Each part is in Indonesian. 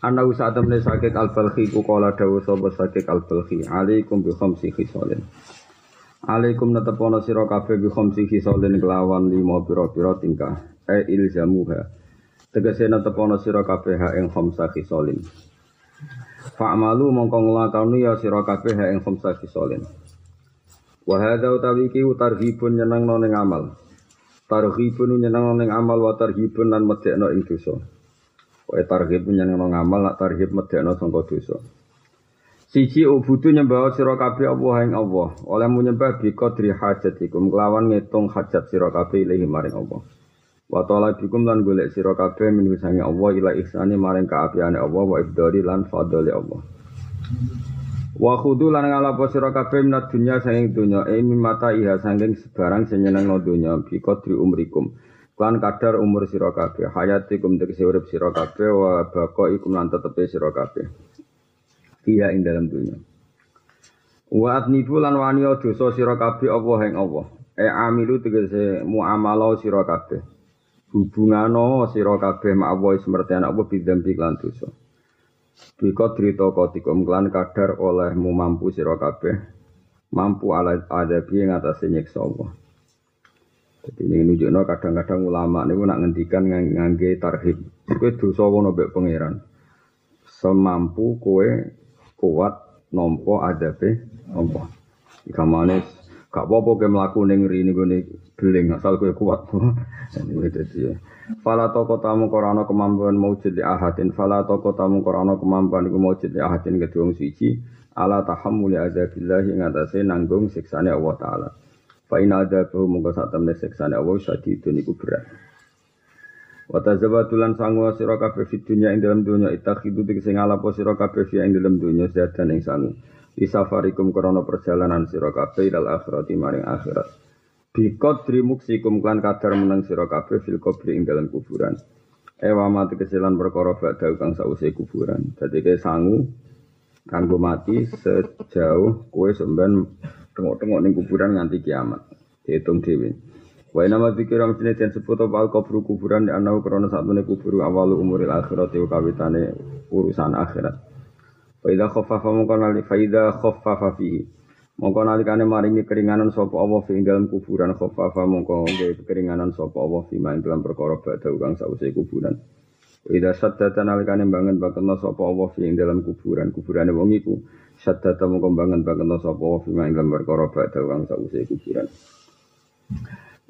Ana usaha temne sakit al-balhi ku kala dawu sapa sakit al-balhi. Alaikum bi khamsi khisalin. Alaikum netepono sira kabeh bi khamsi khisalin kelawan lima pira-pira tingkah. E ilzamuha. Tegese netepono sira kabeh ha ing khamsa khisalin. Fa'malu mongko nglakoni ya sira kabeh ha ing khamsa khisalin. Wa hadza utawi iki tarhibun nyenengno ning amal. Tarhibun nyenengno ning amal wa tarhibun lan medekno ing dosa. Kowe tarhib nyenengno ngamal, nak tarhib medekno sangka dosa. Siji ubudu nyembah sira kabeh Allah ing Allah. Oleh menyembah bi qadri hajatikum kelawan ngitung hajat sira kabeh ilahi maring Allah. Wa ta'ala bikum lan golek sira kabeh min sange Allah ila ihsani maring kaapiane Allah wa ibdari lan fadhali Allah. Wa khudu lan ngalapo sira kabeh minat dunya saking dunya e mimata iha saking sebarang sing nyenengno dunya bi qadri umrikum lan kadar umur sira kabeh. Hayatikum tegese urip sira kabeh wa baqaikum lan tetepe sira kabeh. Iya ing dalam dunia wa atnibu lan wani dosa sira kabeh Allah ing Allah. E amilu tegese muamalah sira kabeh. Hubungano sira kabeh Allah semerti anak Allah bidambi lan dosa. Biko cerita kotikum klan kadar olehmu mampu sira kabeh. Mampu ala adabi ing atase nyiksa Allah Jadi ini nunjukno kadang-kadang ulama niku nak ngendikan ngangge tarhib. Kowe dosa wono mbek pangeran. Semampu kowe kuat nampa adabe apa. Ikamane gak apa-apa kowe mlaku ning rene gone beling asal kowe kuat. Ini dadi Fala toko tamu korano kemampuan maujud li ahadin Fala toko tamu korano kemampuan iku maujud li ahadin kedua suci Ala tahammuli azabillahi ngatasi nanggung siksane Allah Ta'ala Fa ina ada bahu mongko sak temne siksane Allah sadidun iku berat. Wa tazawatulan sangu sira kabeh fid dunya ing dalam dunya itakhidu tegese ngalapo sira kabeh fi ing dalam dunya sedan ing sangu. Di safarikum krana perjalanan sira kabeh ilal akhirati maring akhirat. Bi qadri kan kadar meneng sira kabeh fil qabri ing dalam kuburan. Ewa mati kesilan perkara badha kang sause kuburan. Dadi sangu kanggo mati sejauh kowe sampean tengok-tengok ning kuburan nganti kiamat. Dihitung dhewe. Wa nama dzikra mestine den sebut apa kubur kuburan di anahu krana satune kubur awal umuril akhirat wa kawitane urusan akhirat. Fa idza khaffafa mongko nali fa idza khaffafa fihi. Mongko nalikane maringi keringanan sapa Allah fi dalam kuburan khaffafa mongko nggih keringanan sapa Allah fi main dalam perkara badhe kang sause kuburan. Ida saddata nalikane bangun bakena sapa Allah fi dalam kuburan kuburane wong iku saddata mongko bangun bakena sapa Allah fi main dalam perkara badhe kang sause kuburan.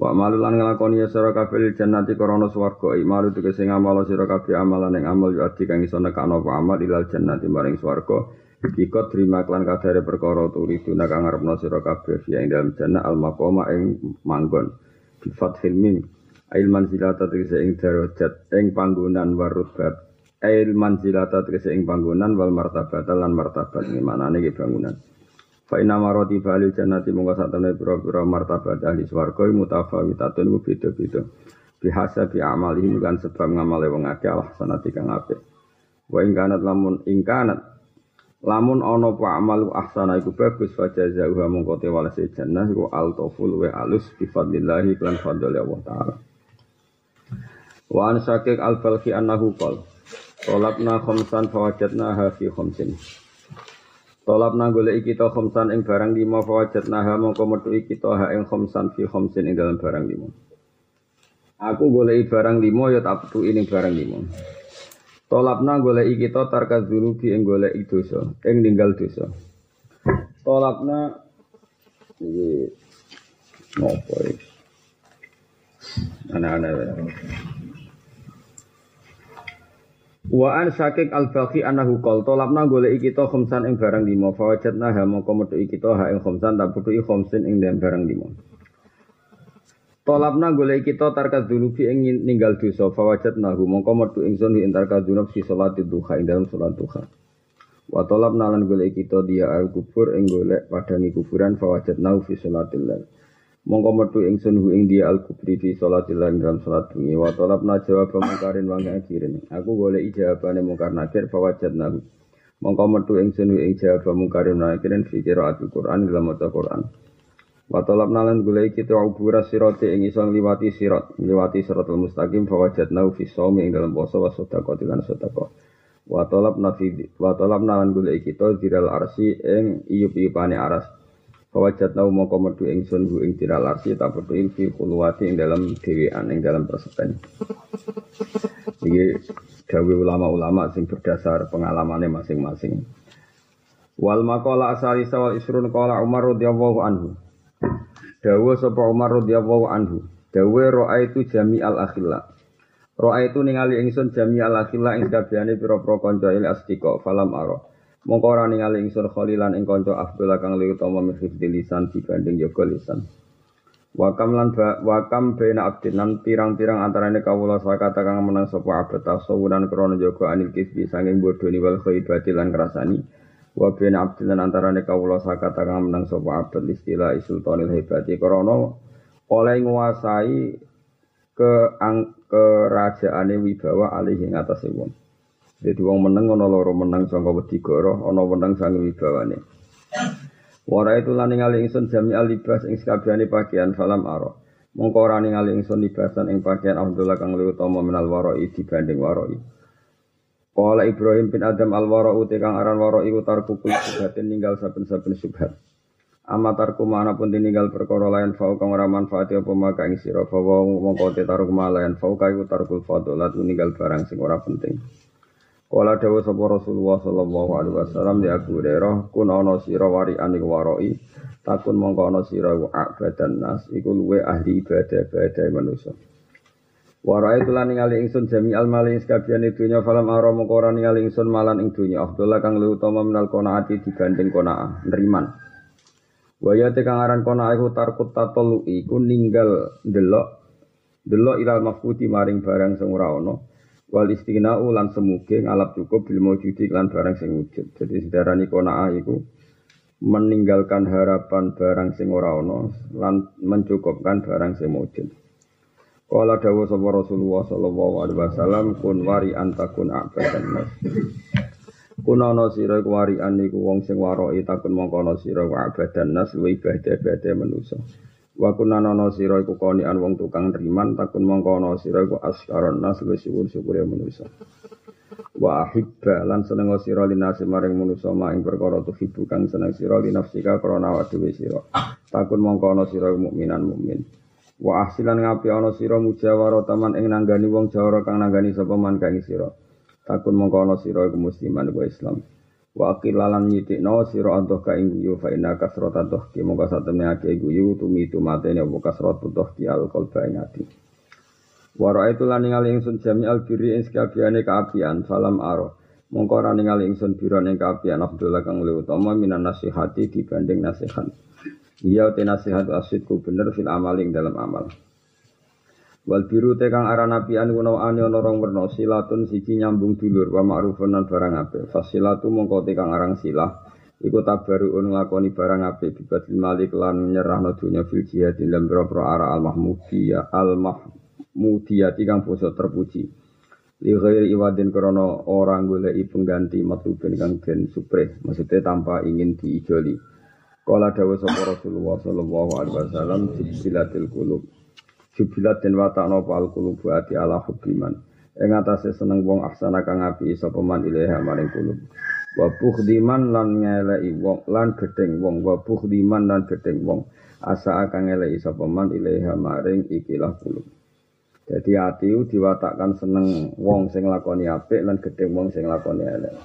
Wa malulan nglakoni ya sira kabeh jannati krana swarga. Imalu tegese ngamal sira kabeh amalan ing amal yo adi kang iso nekakno apa amal ilal jannati maring swarga. Dikot terima klan kadare perkara turidu nak ngarepno sira kabeh ya ing dalam jannah al maqama ing manggon. Bi fathil mim ail manzilata tegese ing darajat ing panggonan ail manzilata tegese ing panggonan wal martabat lan martabat manane iki bangunan Fa inna marati bali jannati mongko sak temne pira-pira martabat ahli swarga mutafawitatun ku beda-beda. Bihasa bi amali kan sebab ngamale wong akeh Allah sanati kang apik. Wa ing kanat lamun ing kanat lamun ana apa amalu ahsana iku bagus fa jazaa'uha mongko te walase jannah iku altoful wa alus bi fadlillahi lan fadli Allah taala. Wa an syakik al-falqi annahu qol. Tolabna khamsan fawajadna ha fi khamsin. Tolap nanggolek kita khomsan ing barang lima fawajat naha mongko metu kita ha ing khomsan fi khomsin ing dalam barang lima. Aku golek barang lima ya tak petu ing barang lima. Tolapna golek kita tarka dzunubi ing golek dosa, ing ninggal dosa. Tolapna iki nopo iki? Ana-ana. Wa an syakik al baqi anahu qol tolapna golek kita khamsan ing barang lima fawajatna ha mongko metu kita ha ing khamsan tak putu khamsin ing barang lima. Tolapna golek kita tarka dunubi ing ninggal dosa fawajatnahu mongko metu ingsun ing tarka dunub fi salati duha ing dalam salat duha. Wa tolapna lan golek kita dia al kubur ing golek padangi kuburan fawajatnahu fi salatil lail. Mongko metu ingsun hu ing dia al kubri fi salatil lail dalam salat bengi wa tolapna jawab mungkarin wa nakirin. Aku golek ijabane mungkar nakir fawajatnahu. Mongko metu ingsun hu ing jawab mungkarin wa nakirin fi qiraatil Qur'an dalam maca Qur'an. Wa talab nalan gulai kita ubura sirati ing iso liwati sirat, liwati siratul mustaqim fa wajadna fi shaumi ing dalam poso wa sedekah lan sedekah. Wa talab nafi wa talab nalan gulai kita diral arsi ing iyup-iyupane aras. Fa wajadna mongko metu ingsun hu ing diral arsi ta petu ing fi khulwati ing dalam dhewean ing dalam persepen. Iki dawe ulama-ulama sing berdasar pengalamannya masing-masing. Wal maqala asali sawal isrun qala Umar radhiyallahu anhu. Dawa sapa Umar radhiyallahu anhu. Dawa roa itu jami al akhilla. Roa itu ningali ingsun jami al akhilla ing kabehane pira-pira kanca il astika falam aro. Mongko ora ningali ingsun khalilan ing kanca Abdullah kang luwih utama min lisan dibanding yoga lisan. Wakam lan ba, wakam bena abdin lan pirang-pirang antarane kawula sakata kang menang sapa abad tasawuran krana jaga anil kisbi sanging bodoni wal khaibati lan krasani. wa bin abdil lan antarane kawula sakata kang menang sapa abdul istilah sultanil hebati krana oleh nguasai ke ang, kerajaane wibawa alih ing atase wong. Dadi wong meneng ana loro meneng saka wedi goro, ana meneng sang wibawane. Wara itu lan ningali ingsun jami alibas ing sakabehane pakaian falam aro. Mongko ora ningali ingsun libasan ing pakaian Abdullah kang luwih utama minal waroi dibanding waroi. Kala Ibrahim bin Adam al-wara uti kang aran wara iku tarku kul subhatin ninggal saben-saben subhat. Amma tarku mana pun tinggal perkara lain fau kang ora manfaati apa maka ing sira fa wa mongko te tarku lain fau iku tarkul fadilat ninggal barang sing ora penting. Kala dawa sapa Rasulullah sallallahu alaihi wasallam di Abu Hurairah kun ana sira wari anik waroi takun mongko ana sira abadan nas iku luwe ahli ibadah-ibadah manusia. Warai tulan ningali ingsun jami al mali sekabian dunya falam ara mongko ora ningali ingsun malan ing dunya Abdullah kang luwih utama minal qanaati dibanding qanaah neriman. Waya te kang aran qanaah iku tarkut tatolu iku ninggal delok delok ilal mafkuti maring barang sing ora wal istighna lan semuge ngalap cukup bil maujudi lan barang sing wujud. Jadi sedarani qanaah iku meninggalkan harapan barang sing ora ana lan mencukupkan barang sing wujud. Kala dawuh sapa Rasulullah sallallahu alaihi wasallam kun wari antakun abadan nas. Kun ana sira iku wari niku wong sing waroi takun mongko ana sira abadan nas luwih ibadah-ibadah manusa. Wa kun ana sira iku konian wong tukang riman takun mongko ana sira iku askaron nas luwih syukur-syukure manusa. Wa ahibba lan seneng sira linasi maring manusa mak ing perkara tuhibu kang seneng sira linafsika krana awake dhewe sira. Takun mongko ana sira mukminan mukmin. Wa ahsilan ngapi ana sira mujawara taman ing nanggani wong jawara kang nanggani sapa man kang sira. Takun mongko ana sira iku musliman wa Islam. Wa aqilalan nyitikno sira antuh ka ing guyu fa inna kasrata doh ki mongko satemene ake guyu tumi tumatene apa kasratu doh ki al qalba ing ati. Wa raaitu lan ningali ingsun jami al birri ing sekabiane kaapian salam aro. Mongko ora ningali ingsun biron ing kaapian Abdullah kang luwih utama minan nasihati dibanding nasihat. Iya te nasihat asidku bener fil amaling dalam amal. Wal biru te kang aran apian kuno ane ana rong silatun siji nyambung dulur wa ma'rufun lan barang apik. Fasilatu mongko te kang aran silah iku tabaruun nglakoni barang apik bibatil malik lan nyerahno dunya fil jihad dalam boro ara al mahmudiyah al mahmudiyah kang basa terpuji. Li ghairi iwadin orang goleki pengganti matlubin kang den supreh, maksudnya tanpa ingin diijoli. Kala dawa sapa Rasulullah sallallahu alaihi wasallam jubilatil qulub. Jubilat den watakno al qulub ati ala hubbiman. Ing atase seneng wong aksana kang api sapa man ilaha maring qulub. Wa bukhdiman lan ngeleki wong lan gedeng wong wa bukhdiman lan gedeng wong. Asa akan ngeleki sapa man ilaha maring ikilah qulub. Jadi hati diwatakkan seneng wong sing lakoni apik lan gedeng wong sing lakoni elek.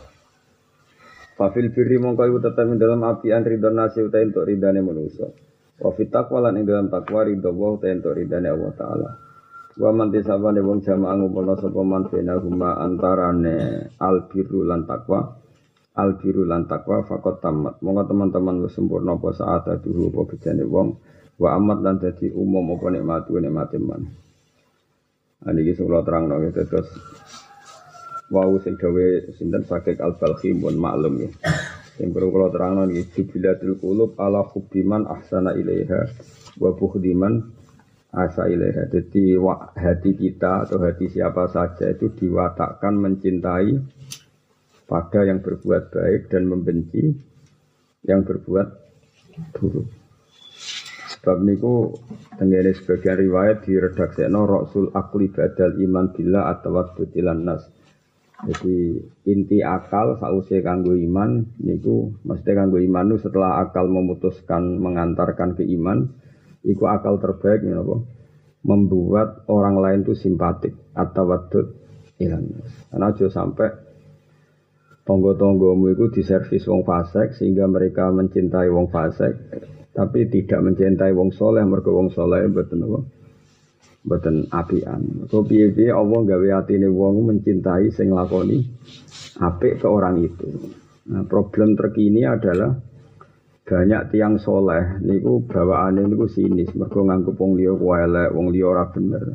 Fafil birri mongko iku tetep dalam apian ridho nasi uta entuk ridane manusa. Wa fit taqwa lan ing dalam takwa ridho wa uta entuk ridane Allah taala. Wa man tisabane wong jamaah ngumpulna sapa man bena huma antarane al birru lan takwa. Al birru lan takwa fakot tamat. Monggo teman-teman wis sempurna apa saat duhu apa bedane wong Wa amat lan dadi umum apa nikmat nikmat man. Ani iki kula terangno gitu terus wau sing gawe sinten sakit al-balhi pun maklum ya. Sing perlu kula terangno iki jubilatul qulub ala hubbiman ahsana ilaiha wa bukhdiman asa ilaiha. Jadi hati kita atau hati siapa saja itu diwatakkan mencintai pada yang berbuat baik dan membenci yang berbuat buruk. Sebab niku tenggene sebagian riwayat di redaksi Rasul akli badal iman bila atau ilan nas. Jadi inti akal sausai kanggo iman niku mesti kanggo iman itu setelah akal memutuskan mengantarkan ke iman iku akal terbaik apa? membuat orang lain itu simpatik atau wadud ilan. Karena aja sampai tonggo-tonggomu itu diservis wong fasek sehingga mereka mencintai wong fasek tapi tidak mencintai wong soleh mergo wong soleh mboten apa mboten apian so piye-piye Allah gawe atine wong mencintai sing lakoni apik ke orang itu nah problem terkini adalah banyak tiang soleh niku bawaane niku sinis mergo nganggep wong liya elek wong liya ora bener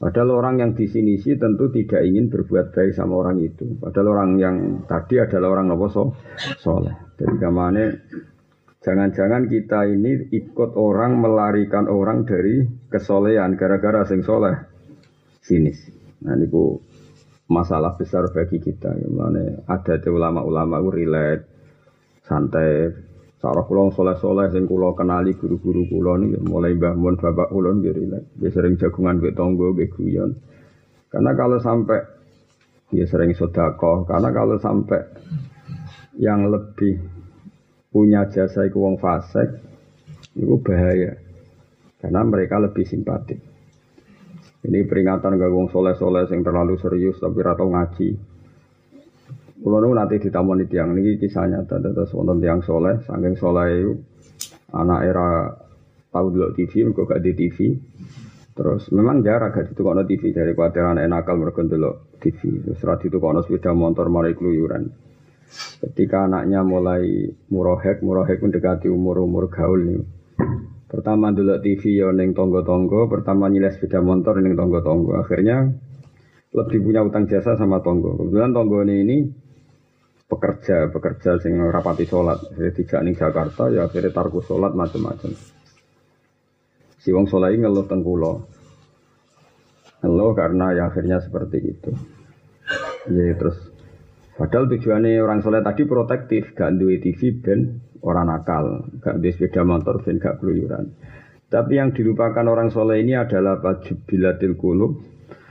Padahal orang yang di sini sih tentu tidak ingin berbuat baik sama orang itu. Padahal orang yang tadi adalah orang nopo so, soleh. Jadi ke mana Jangan-jangan kita ini ikut orang melarikan orang dari kesolehan gara-gara sing soleh sinis. Nah ini bu masalah besar bagi kita. Mana ada ulama-ulama itu relate, santai. Sarah kulon soleh-soleh sing kulo kenali guru-guru kulo nih mulai mbah mun bapak kulo nih relate. Dia sering jagungan be tonggo be guyon. Karena kalau sampai dia sering sodako. Karena kalau sampai yang lebih punya jasa iku wong fasik itu bahaya karena mereka lebih simpatik ini peringatan gak wong soleh-soleh yang terlalu serius tapi ratau ngaji Kulo nu nanti ditamoni tiang ini kisahnya terus wonten tiang soleh, saking soleh itu anak era tahu dulu TV, kok gak di TV. Terus memang jarak gak itu kono TV dari khawatir anak nakal mereka dulu TV. Terus rat itu kono sepeda motor mulai keluyuran. Ketika anaknya mulai murohek, murohek mendekati umur-umur gaul nih. Pertama dulu TV ya neng tonggo-tonggo, pertama nyiles sepeda motor neng tonggo-tonggo. Akhirnya lebih punya utang jasa sama tonggo. Kebetulan tonggo ini, ini pekerja, pekerja sing rapati sholat. Jadi tidak ning Jakarta ya akhirnya tarku sholat macam-macam. Si wong ini ngeluh tengkulo. Ngeluh karena ya akhirnya seperti itu. Ya terus Padahal tujuannya orang soleh tadi protektif, gak duwe TV ben orang nakal, gak duwe sepeda motor ben gak keluyuran. Tapi yang dilupakan orang soleh ini adalah bilatil kulub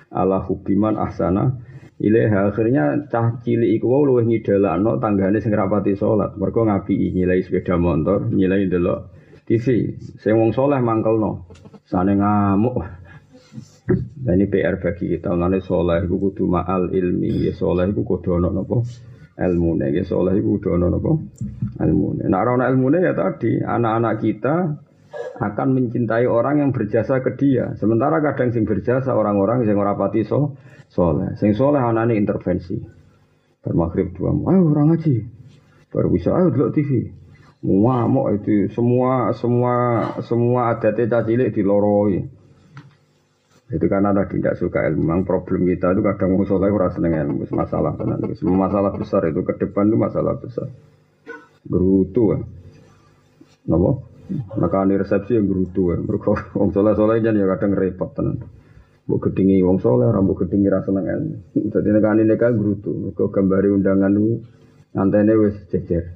ala hubiman ahsana ilaiha. Akhirnya cah cilik iku wau luwih ngidalakno tanggane sing rapati salat mergo ngapi nyilai sepeda motor nyilai delok TV sing wong soleh mangkelno sane ngamuk Nah ini PR bagi kita. Mengenai soleh itu kudu ma'al ilmi. Ya soleh itu kudu ono nopo ilmu Ya soleh itu kudu ono nopo ilmu Nah orang ilmu ya tadi anak-anak kita akan mencintai orang yang berjasa ke dia. Sementara kadang sing berjasa orang-orang yang rapati so soleh. Sing soleh anak ini intervensi. Bermaghrib dua, ayo orang ngaji. Baru bisa, ayo dulu TV. Ngamuk itu semua semua semua adatnya cacilik diloroi. Itu karena tadi tidak suka ilmu. Memang problem kita itu kadang mau soleh ora seneng ilmu. Masalah tenan. Masalah besar itu ke depan itu masalah besar. Gerutu kan. Napa? Nekani resepsi yang gerutu kan. Mergo wong soleh-soleh jan ya kadang repot tenan. Mbok gedingi wong soleh ora mbok gedingi ra seneng ilmu. Dadi nekani neka gerutu. Mergo gambari undangan itu antene wis jejer.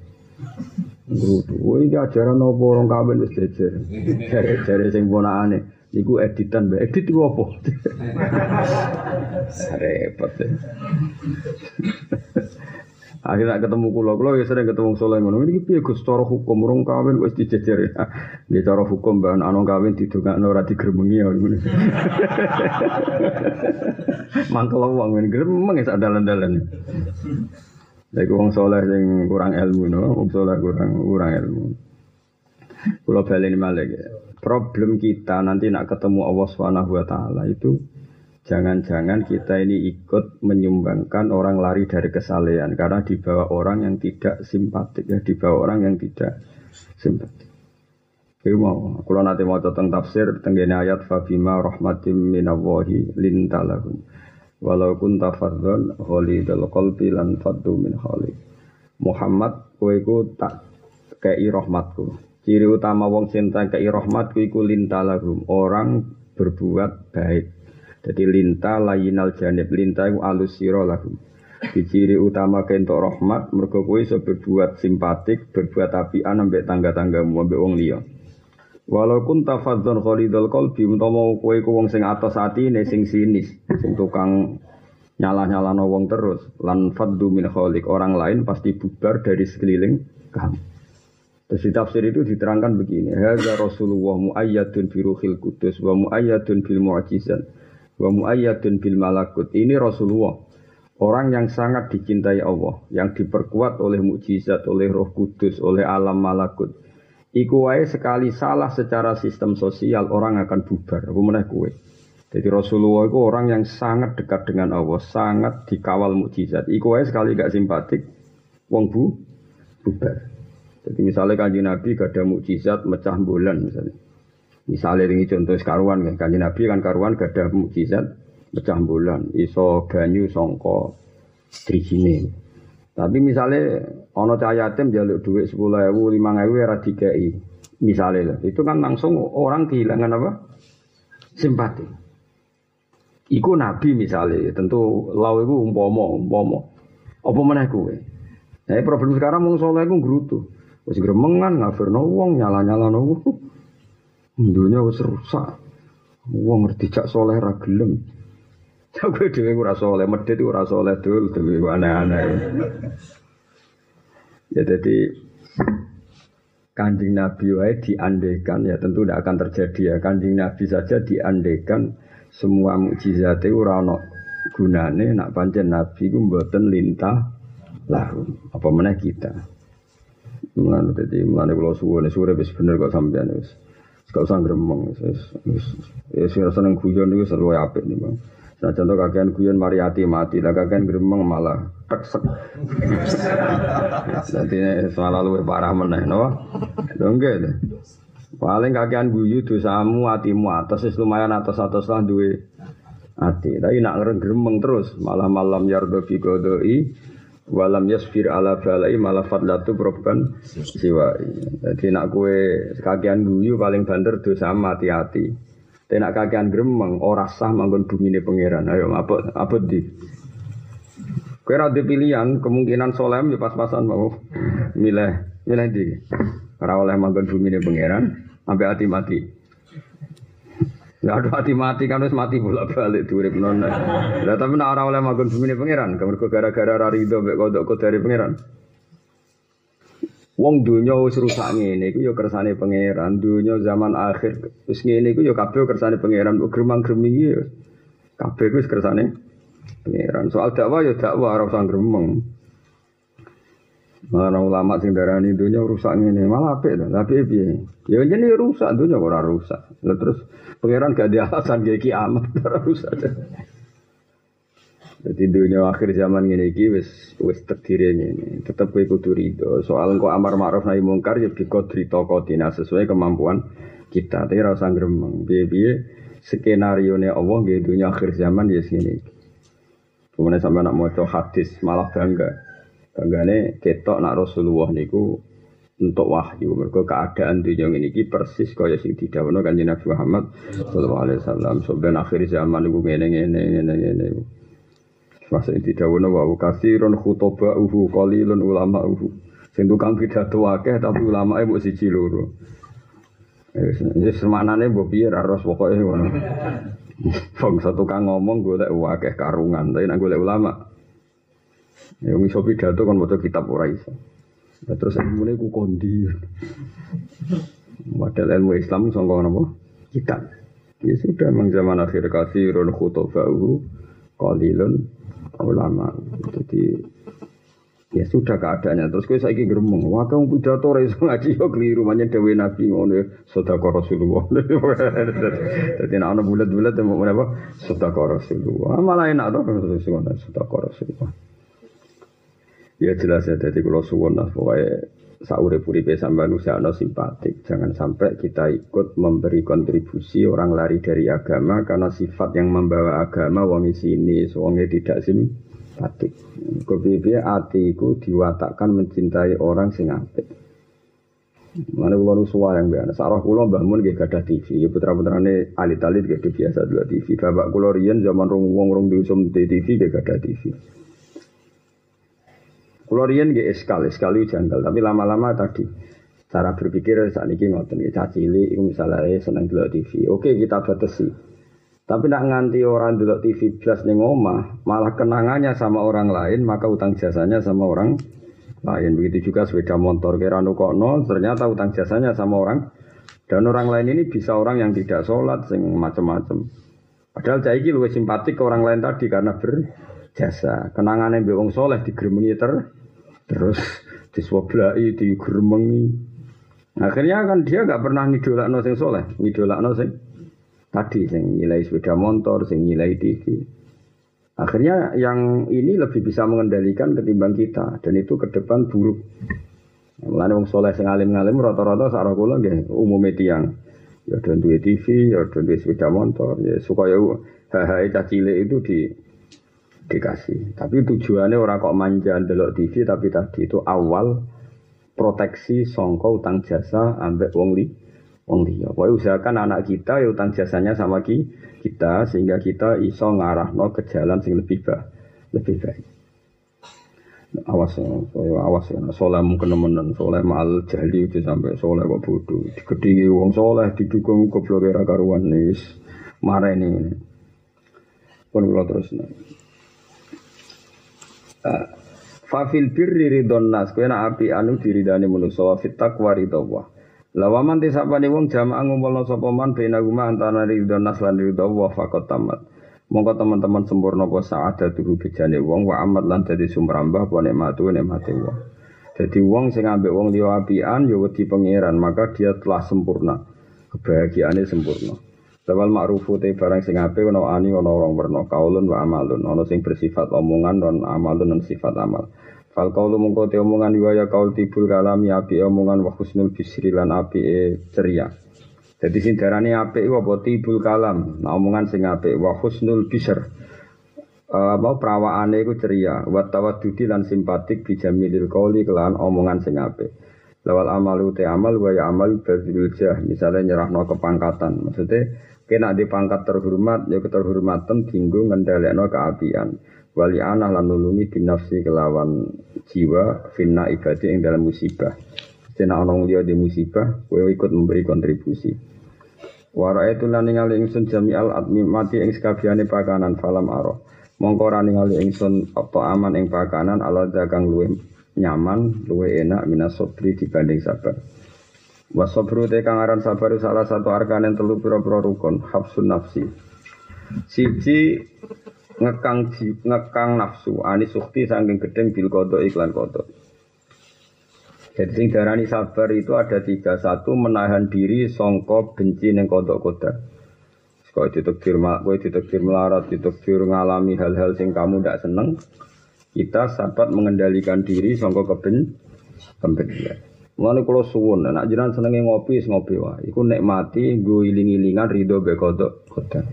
Gerutu. Iki ajaran apa orang kawin wis jejer. Jare-jare sing ponakane. Iku editan, mbak edit itu apa? Repot ya. Akhirnya ketemu kulo, kulo ya sering ketemu soleh ngono. Ini piye Gus cara hukum urung kawin wis dijejer ya. Dia cara hukum mbak anak kawin didongakno ora digremengi ya. Mangkel wong ngene gremeng ya dalan-dalan. Lagi wong soleh yang kurang ilmu no, wong soleh kurang kurang ilmu. Kulo baleni malih ya. Problem kita nanti nak ketemu Allah Subhanahu wa taala itu jangan-jangan kita ini ikut menyumbangkan orang lari dari kesalehan karena dibawa orang yang tidak simpatik ya, dibawa orang yang tidak simpatik. Iku mau, kalau nanti mau tentang tafsir, tenggene ayat fabima rahmatim minallahi lintalahum. Walau kun tafadzon khalidul qalbi lan faddu min khali. Muhammad kowe iku tak kei rahmatku. Ciri utama wong cinta kei rahmatku iku lintalahum, orang berbuat baik. Jadi linta layinal janib, linta iku alus sira lahum. Di ciri utama kentok rahmat, mergo kowe iso berbuat simpatik, berbuat apian ambek tangga-tanggamu ambek wong liya. Walaupun tafadzon khalidul qalbi utawa kowe ku wong sing atos atine sing sinis, sing tukang nyalah-nyalano wong terus lan faddu min khaliq orang lain pasti bubar dari sekeliling kamu. Terus di tafsir itu diterangkan begini, hadza Rasulullah muayyadun bi ruhil kudus wa muayyadun bil mu'jizat wa muayyadun bil malakut. Ini Rasulullah Orang yang sangat dicintai Allah, yang diperkuat oleh mukjizat, oleh Roh Kudus, oleh alam malakut. Iku wae sekali salah secara sistem sosial orang akan bubar. Apa meneh kue. Jadi Rasulullah itu orang yang sangat dekat dengan Allah, sangat dikawal mukjizat. Iku wae sekali gak simpatik, wong bu bubar. Jadi misalnya kanji Nabi gak ada mukjizat mecah bulan misalnya. Misalnya ini contoh karuan kan, kanji Nabi kan karuan gak ada mukjizat mecah bulan, iso banyu songko trijine. Tapi misalnya ono yatim jaluk duit sepuluh ewu, lima ewu era dikai. Misalnya itu kan langsung orang kehilangan apa? Simpati. Iku nabi misalnya, tentu lau itu umpomo, umpomo. Apa mana kue? Nah, problem sekarang mau soleh itu. Wis gremengan ngafirno wong nyala-nyala wong. Dunia wis rusak. Wong ngerti cak soleh ra gelem. Aku dhewe ora saleh, medhit ora saleh dul dhewe aneh-aneh. Ya jadi Kanjeng Nabi wae diandekan ya tentu tidak akan terjadi ya. Kanjeng Nabi saja diandekan semua mukjizat itu ora gunane nak pancen Nabi ku mboten lintah lahu. Apa meneh kita. Mulane dadi mulane kula suwune sore wis bener kok sampean wis. Gak usah gremeng wis wis. Ya sing seneng guyon niku seru apik nih, Bang. Nah contoh kakean guyon mariati mati, lah kakean gremeng malah teksek. Nanti soal lalu parah meneh, no? Dongke deh. Paling kakean guyu dosamu hatimu atas, is lumayan atas atas lah duwe hati. Tapi nak gremeng terus, malah malam yardo fi godoi, walam yasfir ala balai malah fadlatu proban siwa. Jadi nak kue kakean guyu paling banter dosa hati-hati. Tenak kakean gremeng ora sah manggon bumine pangeran. Ayo apa apa di. Kowe ora pilihan, kemungkinan solem ya pas-pasan mau milih milih di. Ora oleh manggon bumine pangeran sampai hati mati. Ya aduh hati mati kan wis mati bolak-balik urip non. Lah tapi nek ora oleh manggon bumine pangeran, mergo gara-gara ra rido mek kodok dari pangeran. Wong dunya wis rusak ngene iku ya kersane pangeran. Dunya zaman akhir wis ngene iku ya kabeh kersane pangeran. Gremang-greming ya kabeh wis kersane pangeran. Soal dakwah ya dakwah ora usah gremeng. Mana ulama sing darani dunya rusak ngene, malah to. Tapi piye? Ya jenenge rusak dunya ora rusak. Lah terus pangeran gak ada alasan kayak kiamat ora rusak. Jadi dunia akhir zaman ini iki wis wis terdiri ini. Tetap kowe kudu rido. Soal kok amar ma'ruf nahi mungkar ya biqadri taqatina sesuai kemampuan kita. Tapi ora usah gremeng. Piye-piye skenario ne Allah nggih dunia akhir zaman ya sini. Kemudian sampai nak maca hadis malah bangga. Banggane ketok nak Rasulullah niku untuk wahyu mereka keadaan dunia ini persis kaya sing didhawuhna kanjeng Nabi Muhammad sallallahu alaihi wasallam sampeyan akhir zaman niku ngene ngene ngene ngene ini dawono wa kasirun khutoba uhu qalilun ulama uhu. Sing tukang pidato akeh tapi ulama e mbok siji loro. Wis semanane mbok piye ra ros pokoke ngono. Satu kang ngomong golek akeh karungan, tapi nek golek ulama. Ya iso pidato kan maca kitab ora. Nah, terus ilmune ku kondi. Model ilmu Islam sangka napa? Kitab. Ya sudah memang zaman akhir kasirun khutoba uhu qalilun ulama. Jadi ya sudah keadaannya. Terus gue saya geremeng. Wah kamu pidato reso ngaji yo keliru. Makanya dewi nabi ngono sedekah Rasulullah. Jadi nak ana bulat-bulat mau apa? Sedekah Rasulullah. Malah enak kalau sedekah Rasulullah. Ya jelas ya. Jadi kalau suwon lah pokoknya saurip-uripe sampean usahano simpatik. Jangan sampai kita ikut memberi kontribusi orang lari dari agama karena sifat yang membawa agama wong sini, wonge tidak simpatik. Kepiye atiku diwatakkan mencintai orang sing apik. Mana kulo nu yang biasa. Sarah kulo bangun gak ada TV. Ya putra putrane alit alit gak biasa dua TV. Bapak kulo rian zaman rong wong rong diusum di TV gak ada TV. Kulo rian gak eskal, eskal itu janggal. Tapi lama-lama tadi cara berpikir saat ini ngotot nih cacili. Itu misalnya seneng dua TV. Oke kita batasi. Tapi nak nganti orang dulu TV plus nih malah kenangannya sama orang lain, maka utang jasanya sama orang lain. Begitu juga sepeda motor kira nukono, ternyata utang jasanya sama orang. Dan orang lain ini bisa orang yang tidak sholat, sing macam-macam. Padahal cah iki lebih simpatik ke orang lain tadi karena berjasa. Kenangan yang wong soleh digeremengi ter, terus diswoblai, digeremengi. Akhirnya kan dia nggak pernah ngidolak no sing soleh, ngidolak no sing tadi, sing nilai sepeda motor, sing nilai TV. Akhirnya yang ini lebih bisa mengendalikan ketimbang kita dan itu ke depan buruk. Mulane wong soleh sing alim-alim rata-rata sak kula nggih umume tiyang. Ya duwe TV, ya do sepeda motor, ya supaya hahae cilik itu di dikasih. Tapi tujuannya orang kok manja delok TV tapi tadi itu awal proteksi songko utang jasa ambek wong li wong liya. Pokoke usahakan anak kita ya utang jasanya sama ki, kita sehingga kita iso ngarahno ke jalan sing lebih baik, lebih baik. Awas ya, awas ya, soleh mungkin nemenan, soleh mal jahli itu sampai soleh kok bodoh. Digedingi wong soleh didukung goblok era karuan nis, marah ini. Pun terus nih. Fafil birri ridon nas, kena api anu diridani manusia, wa fit taqwa ridho Lawaman te sapane wong jamaah ngumpulna sapa man bena antara ridho nas lan ridho wa faqat tamat. Monggo teman-teman sempurna apa saada tuhu bejane wong wa amat lan dadi sumrambah apa nikmatu nikmate wong. Jadi wong sing ambek wong liya apian ya wedi pangeran, maka dia telah sempurna. Kebahagiaannya sempurna. Lawal ma'rufu te barang sing apik ana ani ana orang werna kaulun wa amalun, ana sing bersifat omongan dan amalun dan sifat amal. Fal kaulu mengko te omongan ya kaul tibul kalami api omongan wa husnul bisri lan api e ceria. Jadi sing darane apik apa tibul kalam, nah omongan sing apik wa husnul bisr. Uh, apa perawaane iku ceria, wa tawaddudi lan simpatik bijamilil qauli kelan omongan sing apik. Lawal amalu amal wa ya amal badzul jah, misalnya nyerahno kepangkatan. Maksudnya kena di pangkat terhormat ya keterhormatan tinggu ngendhalekno keapian wali anah lan nulungi binafsi kelawan jiwa finna ibadah yang dalam musibah. Sena ana dia di musibah, kowe ikut memberi kontribusi. Wara itu lan ningali ingsun jami'al admi mati ing sekabiane pakanan falam aro. Mongko ora ningali ingsun apa aman ing pakanan ala dagang luwe nyaman, luwe enak minas sobri dibanding sabar. Wasobru te kang aran sabar salah satu arkan yang telu pira-pira rukun, hafsun nafsi. Siji ngekang ngekang nafsu ani sukti saking gedeng bil kodok iklan kodok. Jadi sing darani sabar itu ada tiga satu menahan diri songkok benci neng kodok kodok. Kau ditekdir mak, kau ditekdir melarat, ditekdir ngalami hal-hal sing kamu tidak seneng. Kita sahabat mengendalikan diri songkok keben kebencian. Mulane kalau suwun, nak jiran senengnya ngopi, ngopi wah. Iku nikmati, gue iling-ilingan ridho be kodok kodok.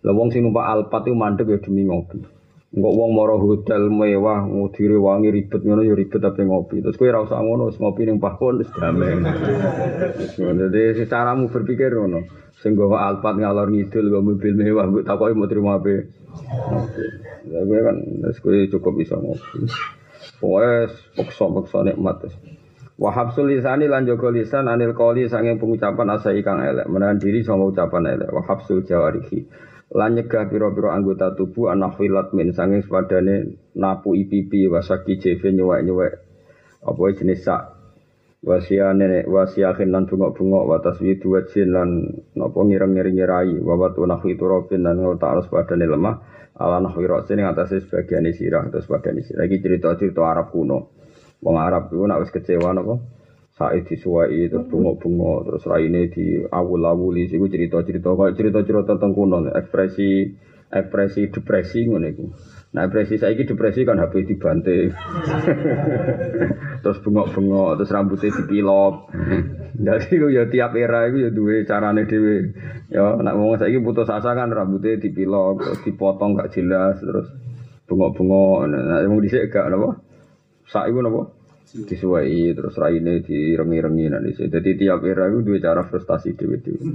Lah wong sing numpak Alphard itu mandek ya demi ngopi. Enggak wong moro hotel mewah, ngudire wangi ribet ngono ya ribet tapi ngopi. Terus kowe ora usah ngono, ngopi ning pahon wis damai. Jadi secaramu berpikir ngono. Sing gawa Alphard ngalor ngidul gawa mobil mewah, mbok takoki mau terima apa. Lah kowe kan wis kowe cukup bisa ngopi. Pokoknya peksa-peksa nikmat. Wahab sulisani lan jaga lisan anil koli sanging pengucapan asa ikang elek. Menahan diri sama ucapan elek. Wahab sul jawarihi lan nyegah pira-pira anggota tubuh anak filat min sanging sepadane napu ipipi wasaki jeve nyuwek-nyuwek apa jenis sak? Wasiane wasiahin lan bungok-bungok watas widu wajin lan napa ngireng-ngiring nyirai unah itu robin lan ngotak arus padane lemah ala nahwi rosin yang atasnya sebagian sirah terus padane sirah. Lagi cerita-cerita Arab kuno wong Arab itu nak wis kecewa napa Said disuwai terus bungok-bungok terus raine di awul-awuli siku cerita-cerita kayak cerita-cerita tentang kuno ekspresi ekspresi depresi ngono iku. Nah, depresi saiki depresi kan HP dibanting. terus bengok-bengok, terus rambutnya dipilok. Jadi ya tiap era itu ya duwe carane dhewe. Ya nek wong saiki putus asa kan rambutnya dipilok, terus dipotong gak jelas, terus bengok-bengok. Nah, wong dhisik gak napa? Sak iku napa? Disuwai terus raine direngi-rengi nanti sih. Jadi tiap era itu dua cara frustasi dewi dewi.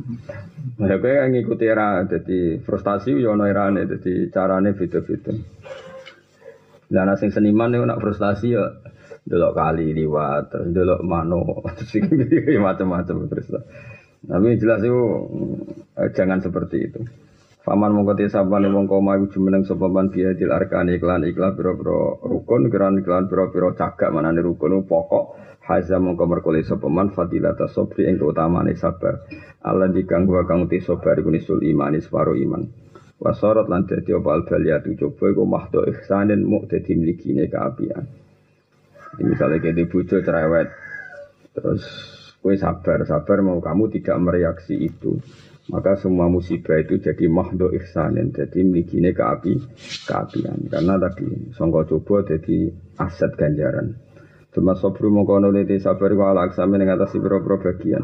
Nah, gue yang ngikuti era, jadi frustasi yo no era nih, jadi carane beda-beda. Lah nah, sing seniman itu nak frustasi ya delok kali liwat, terus delok mano, terus macam-macam terus. Tapi jelas itu eh, jangan seperti itu. Faman mongko te sabane wong koma jumeneng sapa man biadil arkane iklan iklan pira-pira rukun keran iklan pira-pira cagak manane rukun pokok. Haza mongko merkole sapa man fadilata sabri ing utamane sabar. Allah dikanggo kang te sabar iku nisul iman iswaro iman. Wasorot lan dadi apa albaliyatu coba iku mahdo ihsanin mu dadi mlikine kaapian misalnya kayak di bojo cerewet. Terus kue sabar sabar mau kamu tidak mereaksi itu maka semua musibah itu jadi mahdo ihsanin jadi milikine keapi keapian karena tadi songko coba jadi aset ganjaran. Cuma sobru mengkono lete sabar wa ala aksami yang atas biro-biro bagian.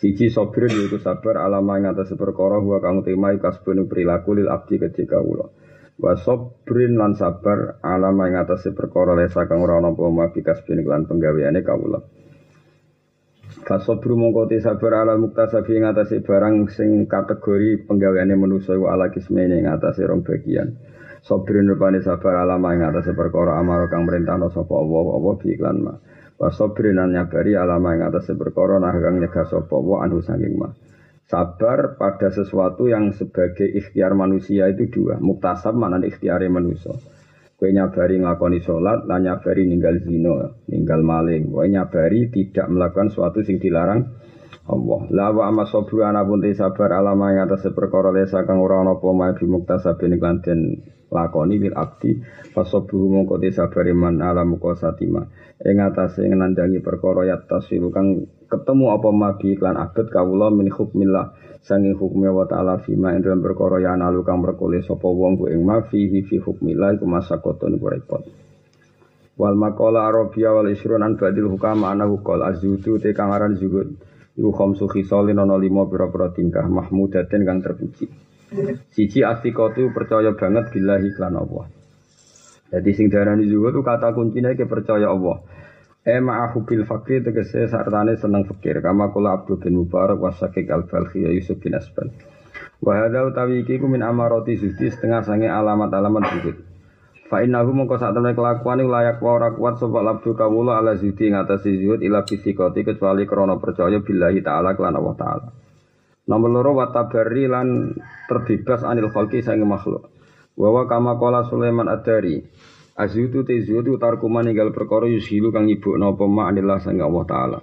Siji sobru yaitu sabar alama yang atas perkara huwa kang temai kasbun perilaku lil abdi ketika ulo wa sobrin lan sabar alama yang atas perkara lesa kang ora ana apa mabi kasbun lan penggaweane kawula Fasobru mongko te sabar ala muktasabi ing atase barang sing kategori penggaweane manusa wa ala kismene ing atase rong bagian. Sabrin rupane sabar ala ing atase perkara amar kang merintahno sapa Allah apa bi iklan ma. Wa sabrin an nyabari ala ing atase perkara nah kang nyegah sapa wa anu saking ma. Sabar pada sesuatu yang sebagai ikhtiar manusia itu dua. Muktasab mana ikhtiare manusia. Kue nyabari nglakoni sholat, lan nyabari ninggal zino, ninggal maling. Kue nyabari tidak melakukan suatu sing dilarang Allah. La wa amma sabru ana pun sabar alama yang atas perkara lesa kang ora ana apa mae bi muktasabin lan den lakoni lil abdi fasabru mongko te sabar man ala muka satima. Ing atase nandangi perkara ya tasilu kang ketemu apa mabi iklan abad kawula min hukmillah sangi hukumnya wa ta'ala fima ing dalam perkara ya analu kang berkole sapa wong ku ing ma fihi fi hukmillah iku masakoton iku repot wal maqala arabia wal isrun an badil hukama anahu qol azudu te kang aran zuhud iku khamsu khisalin ana lima pira-pira tingkah mahmudaten kang terpuji siji asikotu percaya banget billahi lan Allah jadi sing zuhud itu kata kuncinya ke percaya Allah Eh ma'ahu bil fakir tegese sartane seneng fakir kama kula Abdul bin Mubarak wasakik al-Balkhi ya Yusuf bin Asban. Wa hadza utawi iki ku min setengah sange alamat-alamat zuhud. Fa innahu mongko sak temene kelakuan iku layak wa ora kuat sapa labdu kawula ala zuhdi ngatasi zuhud ila fisikoti kecuali krana percaya billahi taala kelan Allah taala. Nomor loro wa tabarri lan terbebas anil khalqi sange makhluk. Wa kama qala Sulaiman ad-Dari Azutu te zutu tarkuman tinggal perkara yushilu kang ibu napa ma anillah sang Allah taala.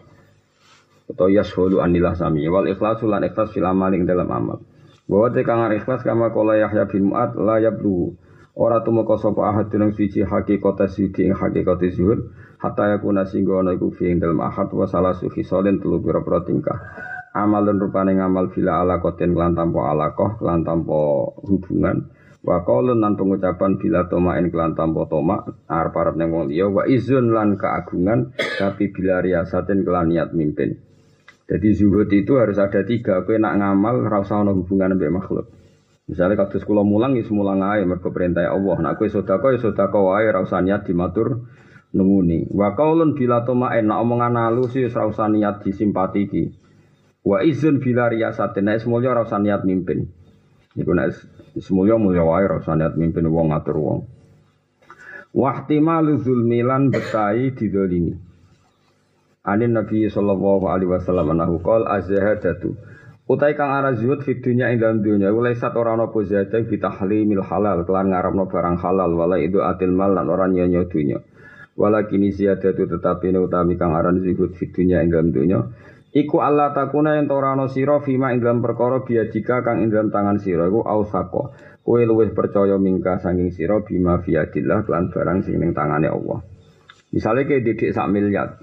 Atau yashulu anillah sami wal ikhlasu lan ikhlas fil amal ing dalam amal. Bahwa te kang ikhlas kama kala Yahya bin Mu'ad la yablu. Ora tumeka sapa ahad dunung siji hakikat siji ing hakikat zuhud hatta yakuna singgo ana iku fi dalam ahad wa salasu khisalin telu pira-pira tingkah. Amalun rupane ngamal bila ala koten lan tanpa alakoh lan tanpa hubungan Wa qaulun lan pengucapan bila tomain kelan tanpa toma arep arep ning wong liya wa izun lan keagungan tapi bila riasatin kelan niat mimpin. Jadi zuhud itu harus ada tiga. Kowe nak ngamal ra usah ana hubungan mbek makhluk. Misalnya kados kula mulang ya mulang ae mergo perintah Allah. Nak kowe sedekah ya sedekah wae ra usah niat dimatur nunguni. Wa qaulun bila tomain nak omongan halus ya ora usah niat disimpati iki. Wa izun bila riasatin nek semuanya ora usah niat mimpin. Iku nek Semuanya mulia wae rasa niat mimpin wong ngatur wong. Wahtimalu zulmilan betai didolimi. Anin Nabi sallallahu alaihi wasallam anahu qol azhadatu. Utai kang arah zuhud fi dunya ing dalam dunya iku sat ora ana apa zadah fi tahlimil halal kelan ngarepno barang halal wala itu atil mal lan ora nyonya dunya. Walakin ziyadatu tetapi utami kang aran zuhud fi dunya ing dalam dunya Iku Allah takuna yang torano siro fima ing dalam perkara jika kang ing dalam tangan siro iku ausako. Kue luwih percaya mingka sanging siro bima biadillah kelan barang sing ning tangane Allah. Misalnya kayak didik sak miliar.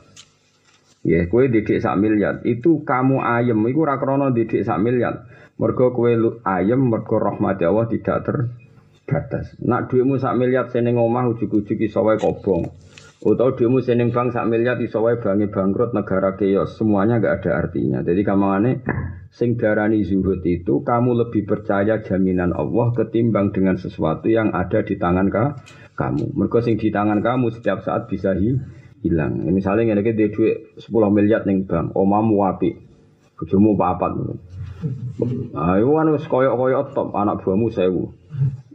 Ya, kue didik sak miliar. Itu kamu ayem, iku rakrono didik sak miliar. Mergo kue ayem, mergo rahmat Allah tidak ter batas. Nak duitmu sak miliar seneng omah ujug-ujug iso wae kobong. Atau duitmu seneng bank sak miliar iso wae bangi bangkrut negara keos. Semuanya enggak ada artinya. Jadi kamangane sing darani zuhud itu kamu lebih percaya jaminan Allah ketimbang dengan sesuatu yang ada di tangan ka, kamu. Mergo sing di tangan kamu setiap saat bisa hi, hilang. Misalnya ngene iki duit 10 miliar ning bank, omamu apik. Bojomu papat. Nah, itu kan koyok-koyok top anak buahmu sewu.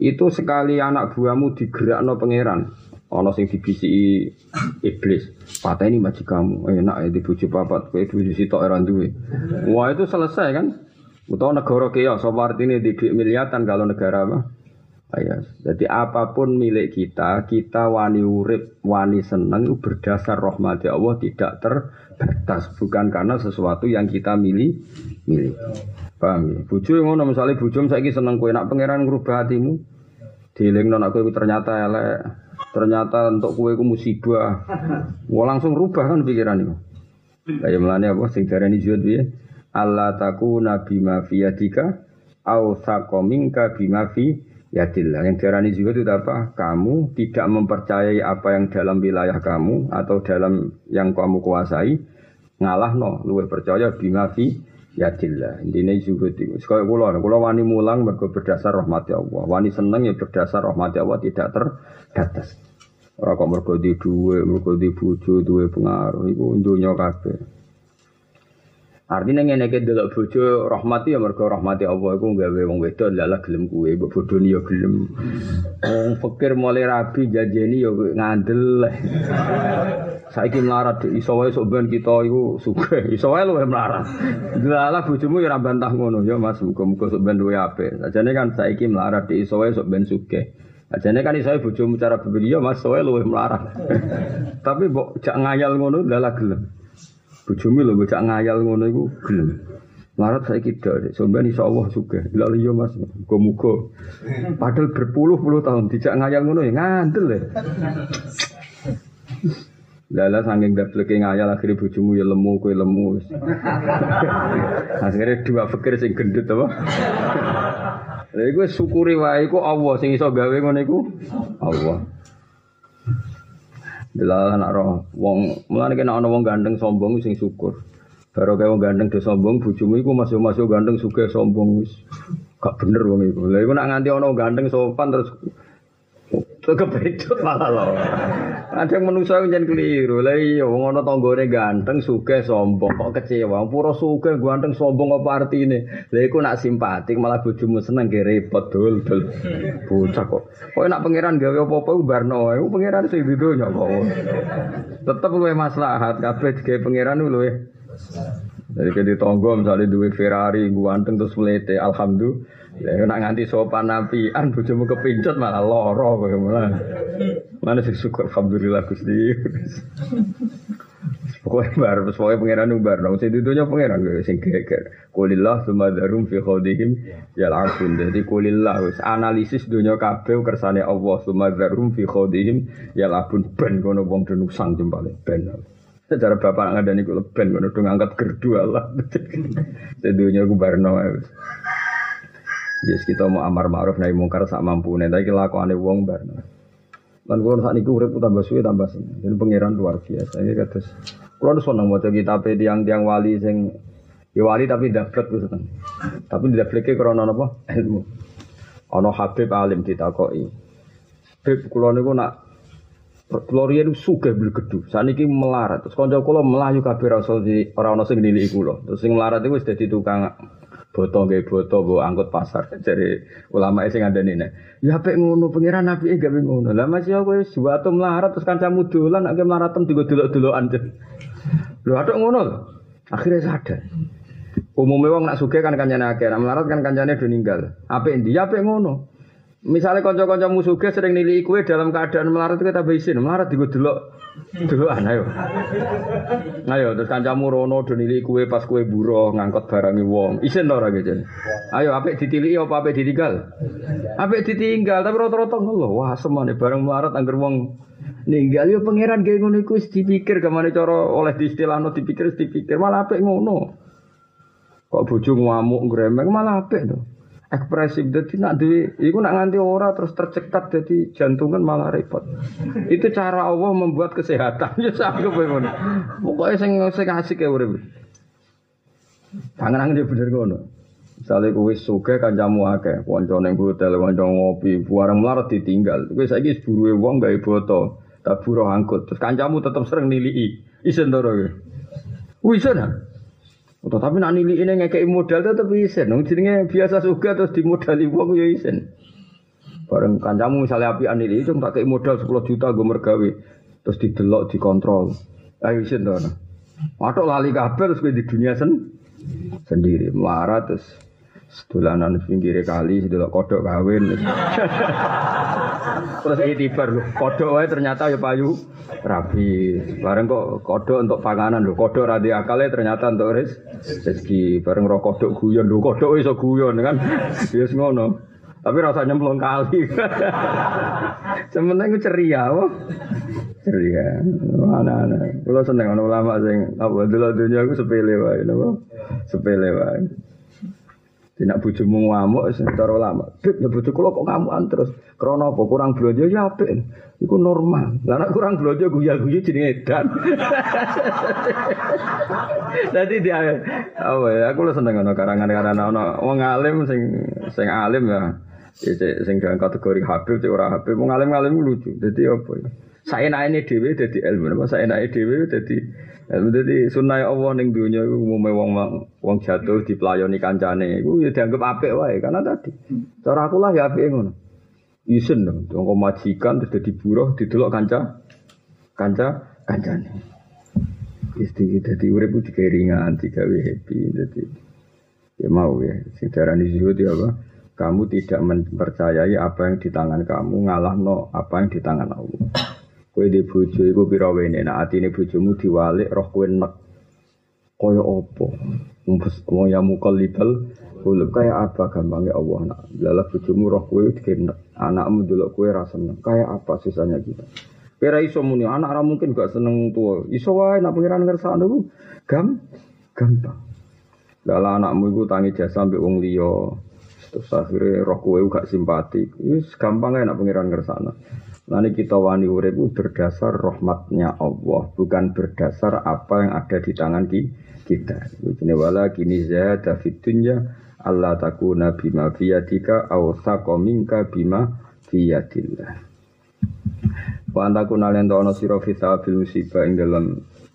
Itu sekali anak buahmu digerakno pangeran. Ana sing dibisiki iblis. Pateni majikanmu. Enak ya dibujuk papat, kowe bojo sitok ora duwe. Wah, itu selesai kan? Utawa negara kaya sapa artine di duit miliatan kalau negara apa? Ayas. Jadi apa pun milik kita, kita wani urip, wani seneng itu berdasar rahmat Allah tidak terbatas, bukan karena sesuatu yang kita milih, milih. Paham ya? Bojo ngono misalnya bojo saiki seneng kowe nak pangeran ngrubah hatimu. Dielingno nak kowe ternyata elek. Ternyata untuk kowe iku musibah. Wah langsung rubah kan pikiran itu. Kayak melane apa sing darani zuhud piye? Allah takuna bima fi yadika au bima fi yadillah. Yang darani zuhud itu apa? Kamu tidak mempercayai apa yang dalam wilayah kamu atau dalam yang kamu kuasai ngalah no, luwe percaya bima fi yadillah. Intinya zuhud itu. Sekaya kula, kula wani mulang mergo berdasar rahmat Allah. Wani seneng ya berdasar rahmat Allah tidak terbatas. Ora kok mergo di duwe, mergo di bojo duwe pengaruh iku dunya kabeh. Artinya ngene iki delok bojo rahmati ya mergo rahmati Allah iku gawe wong wedok lalah gelem kuwe, mbok bodoni ya gelem. Wong fakir mulai rabi jajeni ya ngandel. Saiki melarat iso wae sok ben kita iku sugih, iso wae luwih melarat. Lalah bojomu ya ora bantah ngono ya Mas, muga-muga sok ben duwe apik. Sajane kan saiki melarat iso wae sok ben sugih. Ajane kan iso bojomu cara berpikir ya Mas soe luwih melarat. Tapi mbok jak ngayal ngono dalah gelem. Bojomu lho jak ngayal ngono iku gelem. Melarat saya kita, sampean insya Allah suka. Bila iya mas, muka-muka. Padahal berpuluh-puluh tahun tidak ngayal ngono ya ngandel ya. Lala saking dableke ngayal akhirnya bojomu ya lemu kowe lemu. akhirnya dua fikir sing gendut apa? Lha iku syukuri wae iku Allah sing iso gawe ngono iku Allah. Delala nak roh wong mulane kena ana wong gandeng sombong sing syukur. Baru kayak wong gandeng do sombong bojomu iku masuk-masuk gandeng sugih sombong wis gak bener wong iku. Lha iku nak nganti ana gandeng sopan terus kepedot malah lho. Ada manusia yang jangan keliru. Lah iya wong ana tanggane ganteng sugih sombong kok kecewa. Pura sugih ganteng sombong apa artine? Lah iku nak simpatik malah bojomu seneng ge repot dul dul. Bocah kok. Kok nak pangeran gawe apa-apa barno wae. Pangeran sing di donya kok. Tetep luwe maslahat kabeh digawe pangeran luwe. Jadi ke tonggo misalnya duwe Ferrari ganteng terus melete alhamdulillah Ya nak nganti sopan nabian bojomu kepincut malah loro kowe malah. Mana sih syukur alhamdulillah Gusti. Pokoknya bar, pokoknya pangeran bar, nong sing dudunya pangeran gue sing geger. Kulillah sumadarum fi khodihim ya langsung. Jadi kulillah wis analisis dunia kabeh kersane Allah sumadarum fi khodihim ya labun ben kono wong denusang jempale ben. Secara bapak ngadani kulo ben kono dong angkat gerdu Allah. Sedunya gue barno wis. Yes kita mau amar ma'ruf nahi mungkar sak mampu nih. Tapi kelakuan wong bar. Lan kulo saat niku urip tambah suwe tambah seneng. Jadi pangeran luar biasa. Ini kados kulo seneng maca kitab tiang-tiang wali sing ya wali tapi daftar ku seneng. Tapi daftarke krana napa? Ilmu. Ana Habib alim ditakoki. Habib kulo niku nak Kulo riyen sugih beli gedu. Saniki melarat. Terus kanca kula melayu kabeh rasa ora ana sing kula. Terus sing melarat iku wis dadi tukang boto nggih boto mbok angkut pasar. Dari ulama sing ngandani nek ya apik ngono pangeran nabi gawe ngono. Lah masih kowe suatu melarat terus kancamu dolan nek melarat digo delok-delokan lho atok ngono akhirnya sadar. Umumnya wong nak sugih kan kancane akeh nak melarat kan kancane do ninggal. Apik ya apik ngono Misalnya kanca-kanca musuhnya sering nilai kue dalam keadaan melarat kita isin, melarat digo delok delokan ayo. Ayo terus kancamu rono do nilai kue pas kue buruh ngangkot barangi wong. Isin ora gitu. Ayo apik ditiliki apa apik ditinggal? Apik ditinggal tapi rata-rata ngono. Wah semane bareng melarat angger wong ninggal yo pangeran kayak ngono dipikir ke mana cara oleh diistilahno dipikir dipikir malah apik ngono. Kok bojo ngamuk gremeng malah apik to. Ekspresif jadi nak duwe iku nak nganti ora terus tercekat jadi jantungan malah repot itu cara Allah membuat kesehatan ya sanggup ngono pokoknya sing sing asik ya urip tangan dia bener ngono Misalnya kowe suka kancamu akeh, kanca ning hotel, kanca ngopi, bareng melarat ditinggal. Kowe saiki buruhe wong gawe boto, tak buruh angkut. Terus kancamu tetep sering nilii. Isen to kowe. Wis Atau tapi nak nilai ini ngekei modal tetap isen. Nung jenenge biasa suka terus dimodali wong ya isen. Bareng kancamu misalnya api anili itu tak kei modal 10 juta gue mergawe terus didelok dikontrol. Ayo isen to. Watuk lali kabel terus di dunia sen sendiri melarat terus sedolanan pinggir kali sedelok kodok kawin. Terus itibar lho kodok wae ternyata ya payu rapi bareng kok kodok untuk panganan lho kodok radi akalnya ternyata untuk res rezeki bareng roh kodok guyon lho kodok iso guyon kan? Ya ngono. Tapi rasa nyemplung kali. Sementing ceria wah ceria. Mana mana kalau seneng ono ulama sing apa dulu dunia aku sepele wae napa? Sepele wae tidak bojomu ngamuk cara lama. Bib, ya bojo kula kok terus. Krana apa kurang belanja ya apik. Iku normal. Lah nek kurang belanja guya-guyu jenenge edan. Dadi dia apa ya aku lu seneng ana karangan-karangan ana wong alim sing sing alim ya. Sing dalam kategori Habib cek ora Habib. Wong alim-alim lucu. Dadi apa ya? Saya naik dhewe dadi ilmu, apa saya naik dhewe dadi jadi sunnah Allah ning dunia itu umume wong wong jatuh dipelayani kancane iku ya dianggap apik wae karena tadi cara aku lah ya apik ngono. Isen dong, wong majikan terus dadi buruh didelok kanca kanca kancane. Isti dadi urip ku dikeringan digawe happy dadi ya mau ya sing darani zuhud ya apa? Kamu tidak mempercayai apa yang di tangan kamu, ngalah no apa yang di tangan Allah. Kue di bojo iku pira wene? Nek atine bojomu diwalik roh kue nek. Kaya apa? Wong ya mukallibal kulub kaya apa? Gampangnya Allah nak. Lala bojomu roh kowe dikenek anakmu delok kowe ra seneng. Kaya apa sisanya kita Kira iso muni anak ra mungkin gak seneng tua iso wae nak ngersakno ku gam gampang. Lala anakmu iku tangi jasa ambek wong liya terus akhirnya roh kowe gak simpati wis gampang ae nak pengiran ngersakno Nanti kita wani urip berdasar rahmatnya Allah, bukan berdasar apa yang ada di tangan kita. Ini wala kini zahada fid dunya Allah takuna bima fiyadika aw minka bima fiyadillah. Wa antakuna lento ono sira fi musibah ing dalam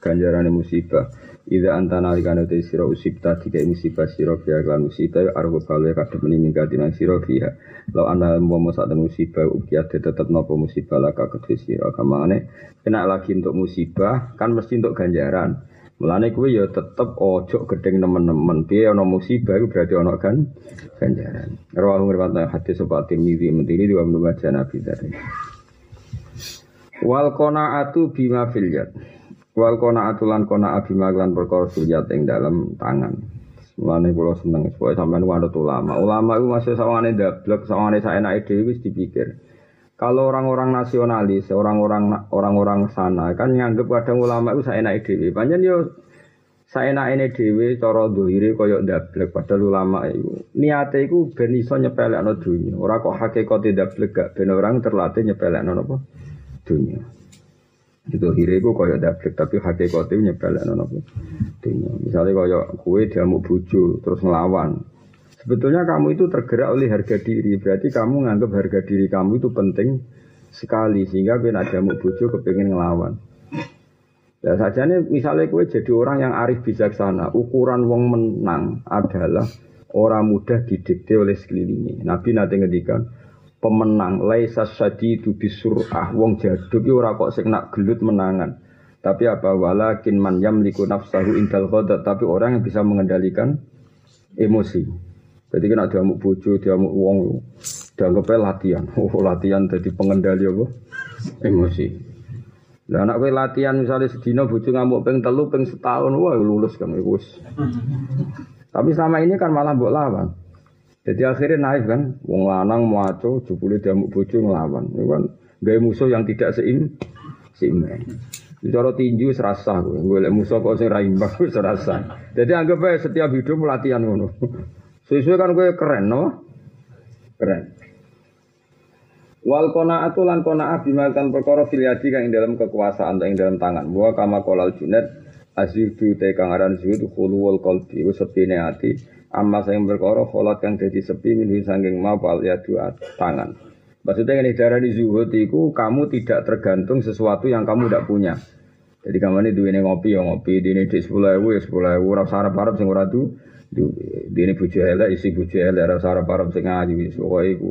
ganjaran musibah. Ida antana alikane te sira usibta dikai musibah sira fiha lan musibah ya argo kalwe kadhe meni minggat dinang sira fiha. Law ana umpama sak musibah ukiat tetep napa musibah laka kedhe sira kamane kena lagi untuk musibah kan mesti untuk ganjaran. Mulane kuwi ya tetep ojo gedeng nemen-nemen. Piye ana musibah iku berarti ana kan ganjaran. Rawahu riwayat hadis sapa Tirmidzi mentiri dua membaca Nabi tadi. Wal qanaatu bima fil yad. Wal kona atulan kona abima lan perkara sujat ing dalam tangan. Mulane kula seneng supaya sampean wanut ulama. Ulama itu masih sawangane dablek, sawangane saenake dhewe wis dipikir. Kalau orang-orang nasionalis, orang-orang orang-orang sana kan nganggep kadang ulama itu saenake dhewe. Panjen yo saenake dhewe cara dohire kaya dablek padahal ulama itu niate iku ben iso nyepelekno dunya. Ora kok hakikate dablek gak ben orang terlatih nyepelekno napa dunya. Itu hiriku kaya dablek tapi hakikate nyebelekno napa. Dunya. Misalnya kaya kue diamuk bojo terus ngelawan. Sebetulnya kamu itu tergerak oleh harga diri, berarti kamu nganggap harga diri kamu itu penting sekali sehingga ben ada mau bojo kepengen ngelawan. Ya saja nih misalnya kue jadi orang yang arif bijaksana, ukuran wong menang adalah orang mudah didikte oleh sekelilingi. Nabi nanti ngedikan, pemenang. Laisa itu bisurah. Wong jaduk iki ora kok sing nak gelut menangan. Tapi apa? Walakin man yamliku nafsahu indal ghadab tapi orang yang bisa mengendalikan emosi. Jadi kena diamuk bojo diamuk wong dianggap latihan. Oh latihan jadi pengendali apa? Emosi. Lah anak kowe latihan misalnya sedina bojo ngamuk peng telu peng setahun wah lulus kan wis. Tapi selama ini kan malah mbok lawan jadi akhirnya naik kan, wong lanang maco, jebule diamuk bojo ngelawan. Itu kan gaya musuh yang tidak seim seimbang. Bicara tinju serasa gue, gue liat musuh kok sing raimbang serasa. Jadi anggap aja setiap hidup latihan ngono. Sesuai kan gue keren, no? Keren. Wal qanaatu lan qanaah bima kan perkara filiadi kang ing dalam kekuasaan ing dalam tangan. Wa kama qolal junet azidu te kang aran zuhud khuluwul qalbi iku sepine ati amma sing perkara kholat kang dadi sepi min sanging mau pal ya dua tangan. Maksudnya ini darah di zuhud itu kamu tidak tergantung sesuatu yang kamu tidak punya. Jadi kamu ini duit ngopi ya ngopi, di ini di sepuluh ewu ya sepuluh ewu, rasa harap harap sing ora tu, di ini bujuk elek isi bujuk elek rasa harap harap sing ngaji, pokoknya itu.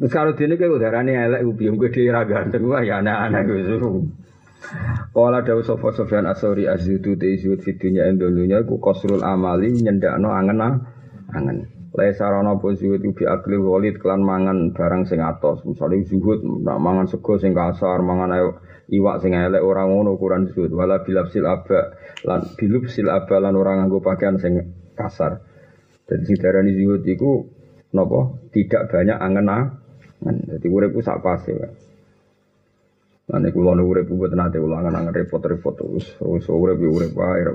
Terus kalau dene kayak udarane elek ku biyen gede ra ganteng wah ya anak-anak gitu. Kala dawu sapa Sofyan Asori azudu te izut fi dunya ing dunya iku kasrul amali nyendakno angen angen. Le sarana pun zuhud bi akli walid kelan mangan barang sing atos. Misale zuhud nak mangan sego sing kasar, mangan ayo iwak sing elek ora ngono ukuran zuhud. Wala bilapsil aba lan bilupsil aba lan ora nganggo pakaian sing kasar. Jadi sing darani zuhud iku napa? Tidak banyak angen jadi urip sak pas ya. Lan iku lho urip buat nate ulangan-ulangan repot-repot terus. Terus urip urip wae ra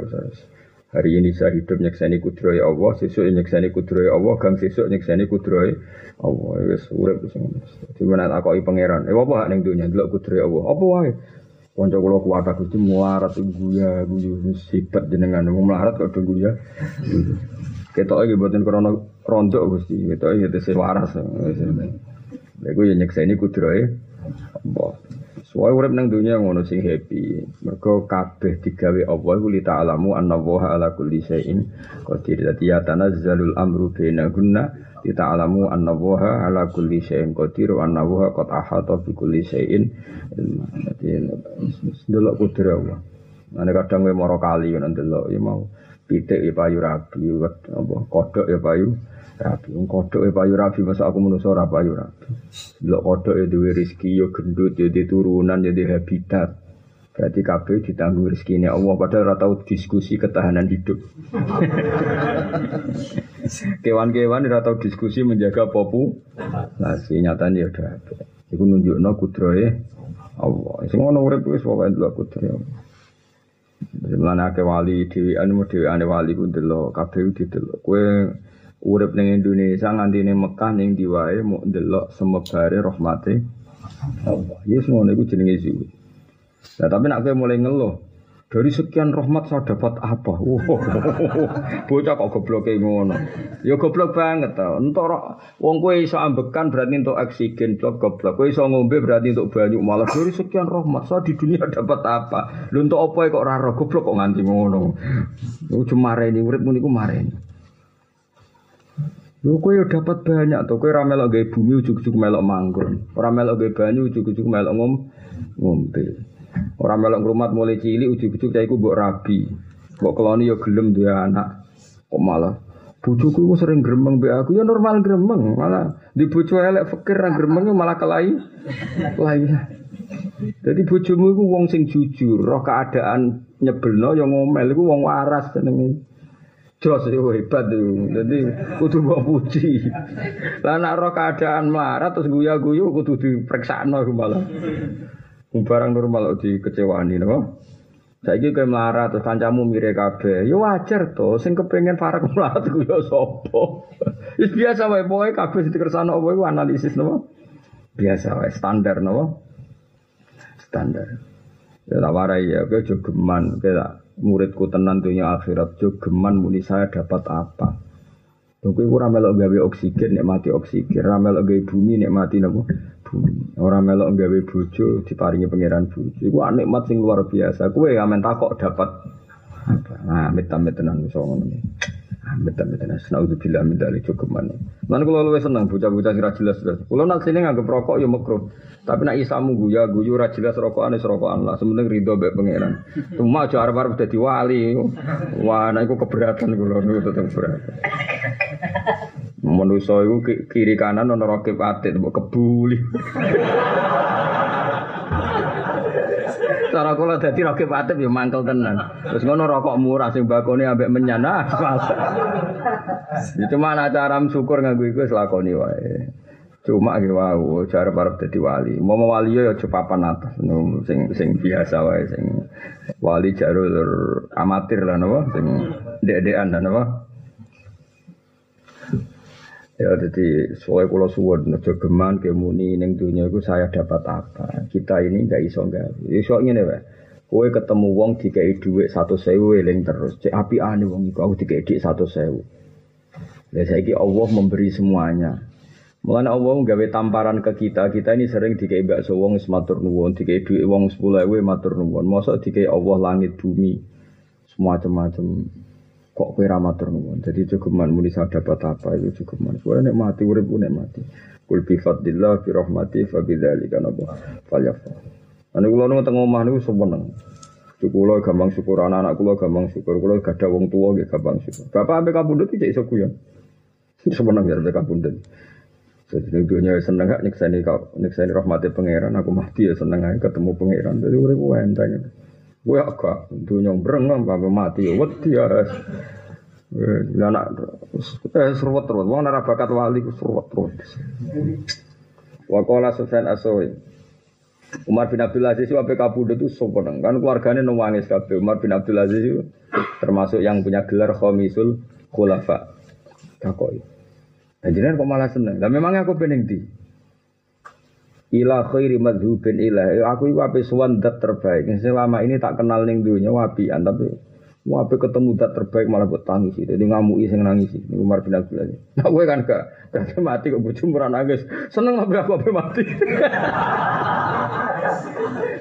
Hari ini saya hidup nyekseni kudroy Allah, sesuk nyekseni kudroy Allah, gang sesuk nyekseni kudroy Allah. Wis urip wis ngono. Dadi menak takoki pangeran, "Eh apa ning donya delok kudroy Allah?" Apa wae? Kanca kula kuwata Gusti muarat guya guyu sifat jenengan melarat kok guya. Ketoke nggih mboten krana rondok Gusti, ketoke ya tesih waras. Iku ya nyekseni kudrohe Allah. Soale urip nang dunia ngono sing happy. Mergo kabeh digawe Allah iku li ta'lamu anna wa ala kulli syai'in qadir. Dadi ya tanazzalul amru baina gunna li ta'lamu anna wa ala kulli syai'in qadir wa anna wa qad ahata bi kulli syai'in. Dadi ndelok kudrohe Allah. Ane kadang we moro kali ngono ndelok ya mau pitik ya payu rabi, apa ya payu rapi. Wong kodok e payu rapi masa aku manusa ora payu rapi. Delok kodok e duwe rezeki yo gendut yo turunan yo habitat. Berarti kabeh ditanggung rezekine Allah padahal ora tau diskusi ketahanan hidup. Kewan-kewan ora tau diskusi menjaga popu. Nah, si nyatane ya udah. Iku nunjukno kudrohe Allah. Sing ngono urip wis pokoke delok kudrohe Allah. Mulane akeh wali dhewe anu dhewe ane wali ku delok kabeh didelok. Kowe urip ning Indonesia nganti ning Mekah ning diwae mau ndelok semebare rahmate Allah. Ya ngono iku jenenge zuhud. Nah, tapi nak kowe mulai ngeluh, dari sekian rahmat saya dapat apa? Wow. Bocah kok goblok ngono. Ya goblok banget tau. Entuk wong kowe iso ambekan berarti untuk oksigen, blok goblok. Kowe iso ngombe berarti untuk banyu. Malah dari sekian rahmat saya di dunia dapat apa? Lu untuk apa kok ora goblok kok nganti ngono. Lu cuma mareni uripmu niku mareni. Kowe yo dapat banyak to, kowe ora melok gawe bumi ujug-ujug melok manggon. Ora melok gawe banyu ujug-ujug melok ngom ngombe. Ora melok ngrumat mulai cilik ujug-ujug cah iku mbok rabi. Mbok keloni yo gelem duwe anak. Kok malah bojoku ku sering gremeng be aku ya normal gremeng, malah di bojo elek fikir ra gremeng malah kelai. Kelai. Jadi bojomu iku wong sing jujur, roh keadaan nyebelno yo ngomel iku wong waras jenenge. Jos itu hebat tuh. Jadi kudu mbok puji. Lah nek roh keadaan melarat terus guya-guyu kudu dipreksakno malah. Barang normal dikecewani napa? Saiki kowe melarat terus kancamu mire kabeh. Ya wajar to, sing kepengin parek melarat ku ya sapa. Wis biasa wae pokoke kabeh dikersano apa iku analisis napa? Biasa wae standar napa? Standar. Ya tak warai ya, kowe jogeman, kowe muridku tenan dunia akhirat jogeman muni saya dapat apa Tunggu iku ora melok gawe oksigen nek mati oksigen, ora melok gawe bumi nek mati napa? Bumi. Ora melok gawe bojo diparingi pangeran bojo. Iku nikmat sing luar biasa. Kowe amen takok dapat apa? Nah, amit-amit tenan iso. Tenan. Naudzubillah min dzalik jogeman. Lan kula luwih seneng bocah-bocah sing ra jelas. Kula nak sini rokok ya makruh. Tapi nak isamu guya guyu ora jelas rokokan wis rokokan lah. Sementing ridho mbek pangeran. Cuma aja arep-arep dadi wali. Wah, iku keberatan kula niku tetep berat. Manusa iku kiri kanan ana rokib atit mbok kebuli. Cara kula dadi rokib atit ya mangkel tenan. Terus ngono rokok murah sing bakone ambek menyan. Ah, ya cuma acara syukur nganggo iku wis lakoni wae. Cuma gitu wow, cara para jadi wali. Mau wali ya coba papan atas, sing sing biasa wae, sing wali jalur amatir lah, nopo, sing dek-dekan lah, nopo. Ya jadi soalnya kalau suwon nojo geman kemuni neng dunia itu saya dapat apa? Kita ini nggak iso nggak. Iso ini nih, Kowe ketemu wong dikai duit satu sewu eling terus. Cek api ane wong iku aku dikai duit satu sewu. Ya saiki Allah memberi semuanya. Mulane Allah gawe tamparan ke kita. Kita ini sering dikai bakso wong matur nuwun, dikai duit wong 10.000 matur nuwun. Mosok dikai Allah langit bumi. Semacam-macam kok kowe ra matur nuwun. Dadi cukuman muni dapat apa itu cukuman. Kowe nek mati urip nek mati. Kul bi fadlillah bi rahmati fa bidzalika nabah falyafrah. Ane kula nang teng omah niku seneng. Kula gampang syukur anak-anak kula gampang syukur. Kula gadah wong tuwa nggih gampang syukur. Bapak ambek kabundut iki iso kuyon. Seneng ya ambek kabundut. Jadi ning dunia seneng gak nyekseni kau nyekseni rahmati pangeran aku mati ya seneng aja ketemu pangeran. Jadi urip enteng. Gue agak dunia berengam apa mati wedi ya. Ya nak eh seruat terus. Wong nara bakat wali ku seruat terus. Wakola Sufyan Asawi. Umar bin Abdul Aziz apik kabudut itu sopan kan keluarganya nangis kabeh. Umar bin Abdul Aziz termasuk yang punya gelar Khomisul Khulafa. Takoi. Jadi kok malah seneng. Dan memangnya aku pengen di ila khairi madhubin ilah. Aku itu ape suwan terbaik. Selama ini tak kenal ning dunya wapian tapi wape ketemu dat terbaik malah buat tangis jadi ngamui sing nangis ini Umar bin Abdul Aziz nah gue kan gak gak mati kok bojo murah nangis seneng apa aku ape mati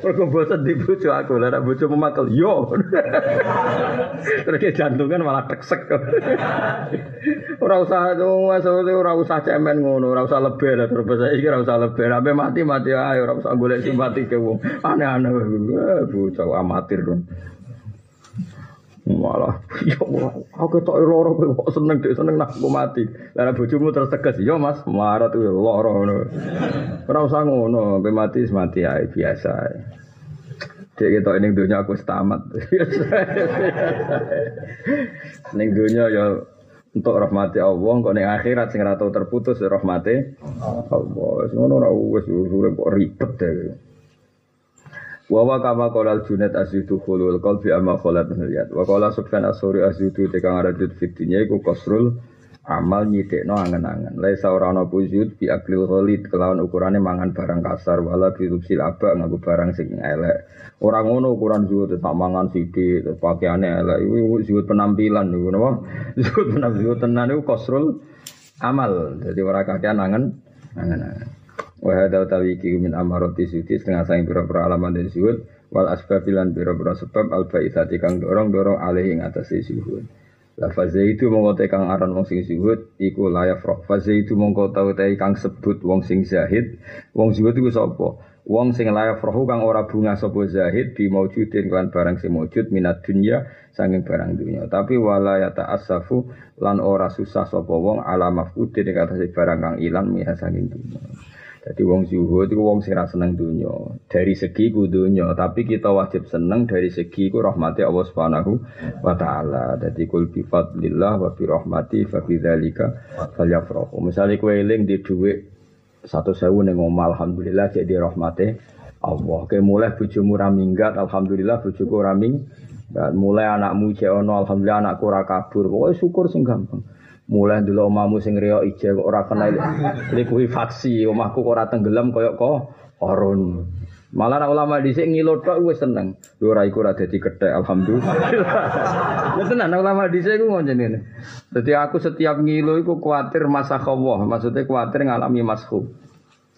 Mergo bosan di bojo aku, lah bojo memakel yo. Terus dia jantungan malah teksek. ora usah ora usah cemen ngono, ora usah lebih lah terus saya iki ora usah lebih. Sampai mati mati ae ora usah golek simpati ke wong. Aneh-aneh bocah amatir dong. Malah, ya aku ketok loro kok seneng dek seneng nak aku mati. Lah bojomu terus tegas, ya Mas, melarat tuh loro ngono. Ora usah ngono, kowe mati mati ae biasa. Dek ketok ning dunya aku tamat. ning dunya ya untuk rahmati Allah, kok ning akhirat sing ora terputus rahmati Allah. Ngono ora wis ribet deh. Wa kama qala al-Junaid azidu khulul qalbi amma khalat niliyat. Wa qala subhan asuri azidu tekang arajut fitinya iku kosrul amal nyidekno angen-angen. Laisa ora ana pujud bi aklil ghalid kelawan ukurane mangan barang kasar wala bi rubsil aba nganggo barang sing elek. Ora ngono ukuran zuhud tak mangan sithik terus pakaiane elek. Iku zuhud penampilan niku napa? Zuhud penampilan tenan iku kosrul amal. Jadi ora kakean angen angen-angen. Wa hadza utawi iki min amarati sudi setengah saing pira-pira alaman dari suhud wal asbabilan pira-pira sebab al baitsati kang dorong-dorong alih ing atas suhud. La faze itu mongko te kang aran wong sing zuhud iku layak roh. Faze itu mongko tau te kang sebut wong sing zahid. Wong zuhud iku sapa? Wong sing layak roh kang ora bunga sapa zahid bi maujudin kan barang sing maujud minat dunya sanging barang dunya. Tapi wala ya ta'assafu lan ora susah sapa wong ala mafudin ing barang kang ilang miha sanging dunya. Jadi wong zuhud itu wong sing seneng dunya. Dari segi ku dunya, tapi kita wajib seneng dari segi ku rahmati Allah Subhanahu wa taala. Jadi kul bi fadlillah wa bi rahmati fa bi dzalika falyafrahu. Misale kowe eling di dhuwit 100.000 ning omah alhamdulillah cek di rahmati Allah. Kayak mulai bojomu ra minggat alhamdulillah bojoku ora minggat. Mulai anakmu cek ono alhamdulillah anakku ora kabur. Pokoke syukur sing gampang. Mulai dulu omamu sing riyo ije ora kena likuwi faksi omahku ora tenggelam koyok kok orun malah nak ulama dhisik ngilo tok wis seneng. Lho ora iku ora dadi kethek alhamdulillah. Ya tenan ulama dhisik iku ngono jenenge. Dadi aku setiap ngilo iku kuatir masa Allah maksudnya kuatir ngalami masku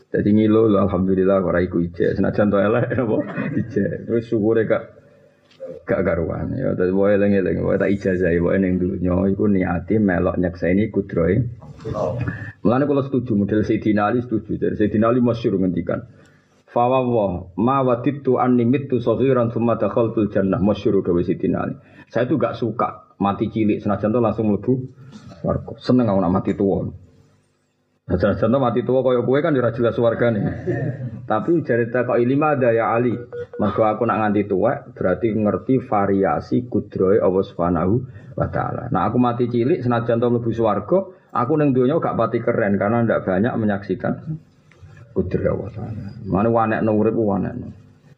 jadi ngilo alhamdulillah ora iku ije senajan to elek apa? Ije wis syukure kak gak karuan ya. Dadi wae eling-eling wae tak ijazah wae ning dunya iku niati melok nyekseni kudrohe. Mulane kula setuju model Sayyidina Ali setuju. Dari Sayyidina Ali masyhur ngendikan Fawa wa ma waditu anni mitu saghiran thumma dakhaltul jannah. Masyhur dawe Sayyidina Ali. Saya tuh gak suka mati cilik senajan tuh langsung warga seneng aku nak mati tua Contoh mati tua kaya kue kan ora jelas nih. Tapi cerita kok ilima ada ya Ali. Maka aku nak nganti tua berarti ngerti variasi kudroy Allah Subhanahu wa taala. Nah aku mati cilik senajan to mlebu swarga, aku ning donya gak pati keren karena ndak banyak menyaksikan kudroy Allah taala. Mane wanek urip wanek.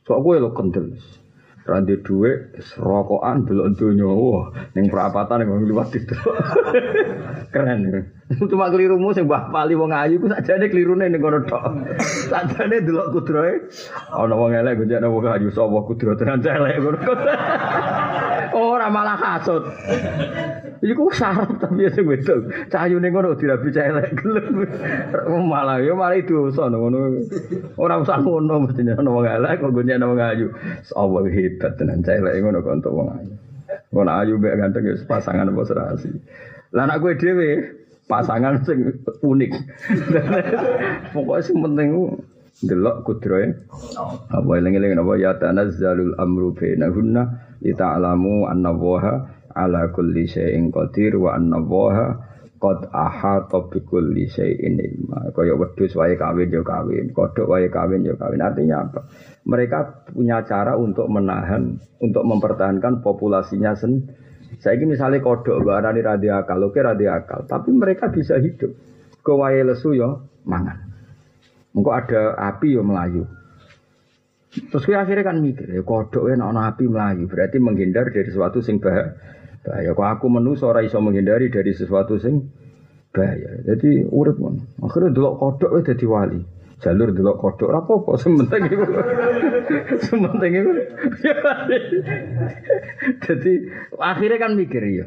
Sok kowe lho kendel. Randi duit, rokokan, delok donya. Wah, ning perapatan yang liwat itu. Keren. Cuma kelirumu sing Mbah Pali wong ayu ku sakjane klirune ning kono tok. Sakjane delok kudroe ana wong elek gonjekno wong ayu sapa kudro tenan celek ngono. Ora malah kasut. Iku sarap tapi sing wedok. Cahayune ngono dirabi celek gelem. Malah yo malah dosa ngono. Ora usah ngono mestine ana wong elek kok gonjekno wong ayu. Allah hebat tenan celek ngono kok untuk wong ayu. Wong ayu mek ganteng ya pasangan apa serasi. Lah anak gue dhewe pasangan sing unik. Pokoknya sing penting delok kudroe. Apa eling-eling apa ya tanazzalul amru bainahunna lita'lamu anna waha ala kulli syai'in qadir wa anna waha qad ahata bi kulli syai'in ilma. Kaya wedhus wae kawin yo kawin, kodhok wae kawin yo kawin. Artinya apa? Mereka punya cara untuk menahan, untuk mempertahankan populasinya sendiri saya ini misalnya kodok mbak Arani radiakal, oke radiakal, tapi mereka bisa hidup. Kewaya lesu yo mangan. Engkau ada api yo melayu. Terus gue akhirnya kan mikir, ya kodok ya api melayu, berarti menghindar dari sesuatu sing bahaya. Bahaya. Kok aku menu ora iso menghindari dari sesuatu sing bahaya. Jadi urut mon. Akhirnya dulu kodok ya jadi wali jalur delok kodok ora apa-apa sementing iku sementing iku jadi akhirnya kan mikir ya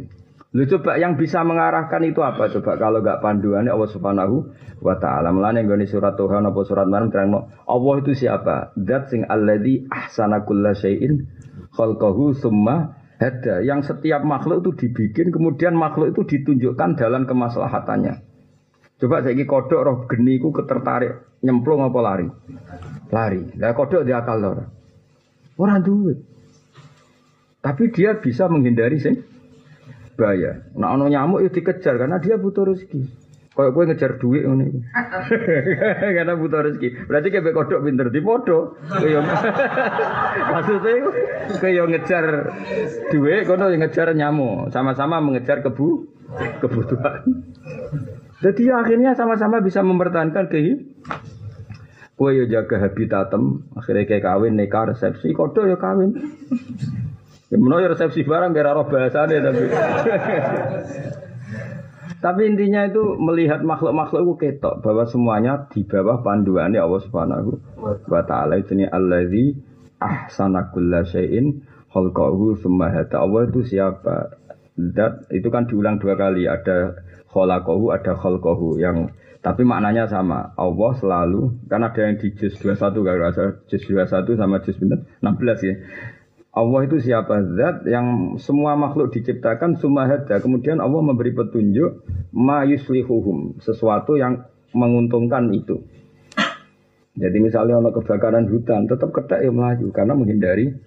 Lu coba yang bisa mengarahkan itu apa coba kalau gak panduannya Allah Subhanahu wa taala. Mulane nggone surat Tuhan apa surat Maryam terang Allah itu siapa? Zat sing alladzi ahsana kulla syai'in khalqahu summa hada. Yang setiap makhluk itu dibikin kemudian makhluk itu ditunjukkan dalam kemaslahatannya. Coba saya kodok roh geni ku ketertarik nyemplung apa lari? Lari. Lah kodok dia akal ora. Ora duit. Tapi dia bisa menghindari sih bahaya. Nah ono nyamuk itu dikejar karena dia butuh rezeki. Kayak gue ngejar duit ini. Karena butuh rezeki. Berarti kayak kodok pinter di podo. Maksudnya kayak ngejar duit, kono ngejar nyamuk. Sama-sama mengejar kebu kebutuhan. Jadi akhirnya sama-sama bisa mempertahankan kehidupan. Kue yo jaga habitatem, akhirnya kayak kawin nikah resepsi, kodo yo kawin. Ya menawa resepsi barang kira roh bahasane tapi. tapi intinya itu melihat makhluk-makhluk itu ketok bahwa semuanya di bawah panduannya Allah Subhanahu wa taala ini allazi ahsana kulla syai'in khalqahu summa hada. Allah itu siapa? Dat itu kan diulang dua kali ada khalaqahu ada khalqahu yang tapi maknanya sama. Allah selalu kan ada yang di juz 21 kalau rasa juz 21 sama juz 16 ya. Allah itu siapa zat yang semua makhluk diciptakan sumahada. Kemudian Allah memberi petunjuk ma yuslihuhum, sesuatu yang menguntungkan itu. Jadi misalnya ono kebakaran hutan, tetap kedak yang melaju karena menghindari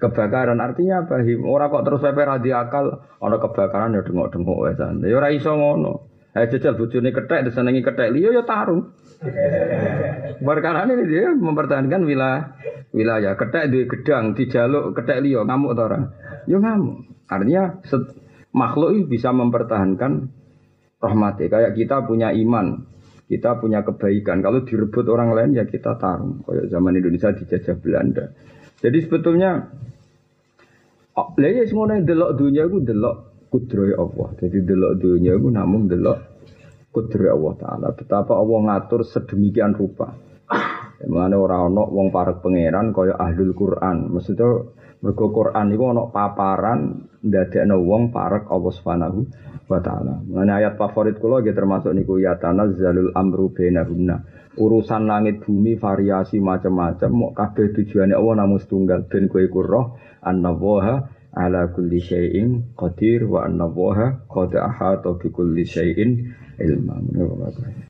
kebakaran. Artinya apa? Orang kok terus pepe akal, ono kebakaran ya dengok-dengok wesan. Ya ora iso ngono. Eh jajal bojone kethek disenengi kethek liya ya tarung. Perkara ini dia mempertahankan wilayah wilayah kethek di gedang dijaluk kethek liya ngamuk ta ora? Ya ngamuk. Artinya makhluk ini bisa mempertahankan rahmati. Kayak kita punya iman, kita punya kebaikan. Kalau direbut orang lain ya kita tarung. Kayak zaman Indonesia dijajah Belanda. Jadi sebetulnya Oh, lha ya semono delok dunia iku delok kudroy Allah. Jadi delok dunia itu namun delok kudroy Allah Taala. Betapa Allah ngatur sedemikian rupa. Mengenai orang ono wong parek pangeran kaya ahlul Quran. Maksudnya mergo Quran itu ono paparan ndadekno wong parek Allah Subhanahu wa taala. Mengenai ayat favorit kula nggih termasuk niku ya tanazzalul amru bainahunna. Urusan langit bumi variasi macam-macam, mau kabeh tujuannya Allah namun setunggal ben kowe iku roh annallaha ala kulli syai'in qadir wa anna waha qad ahata bi kulli syai'in ilma.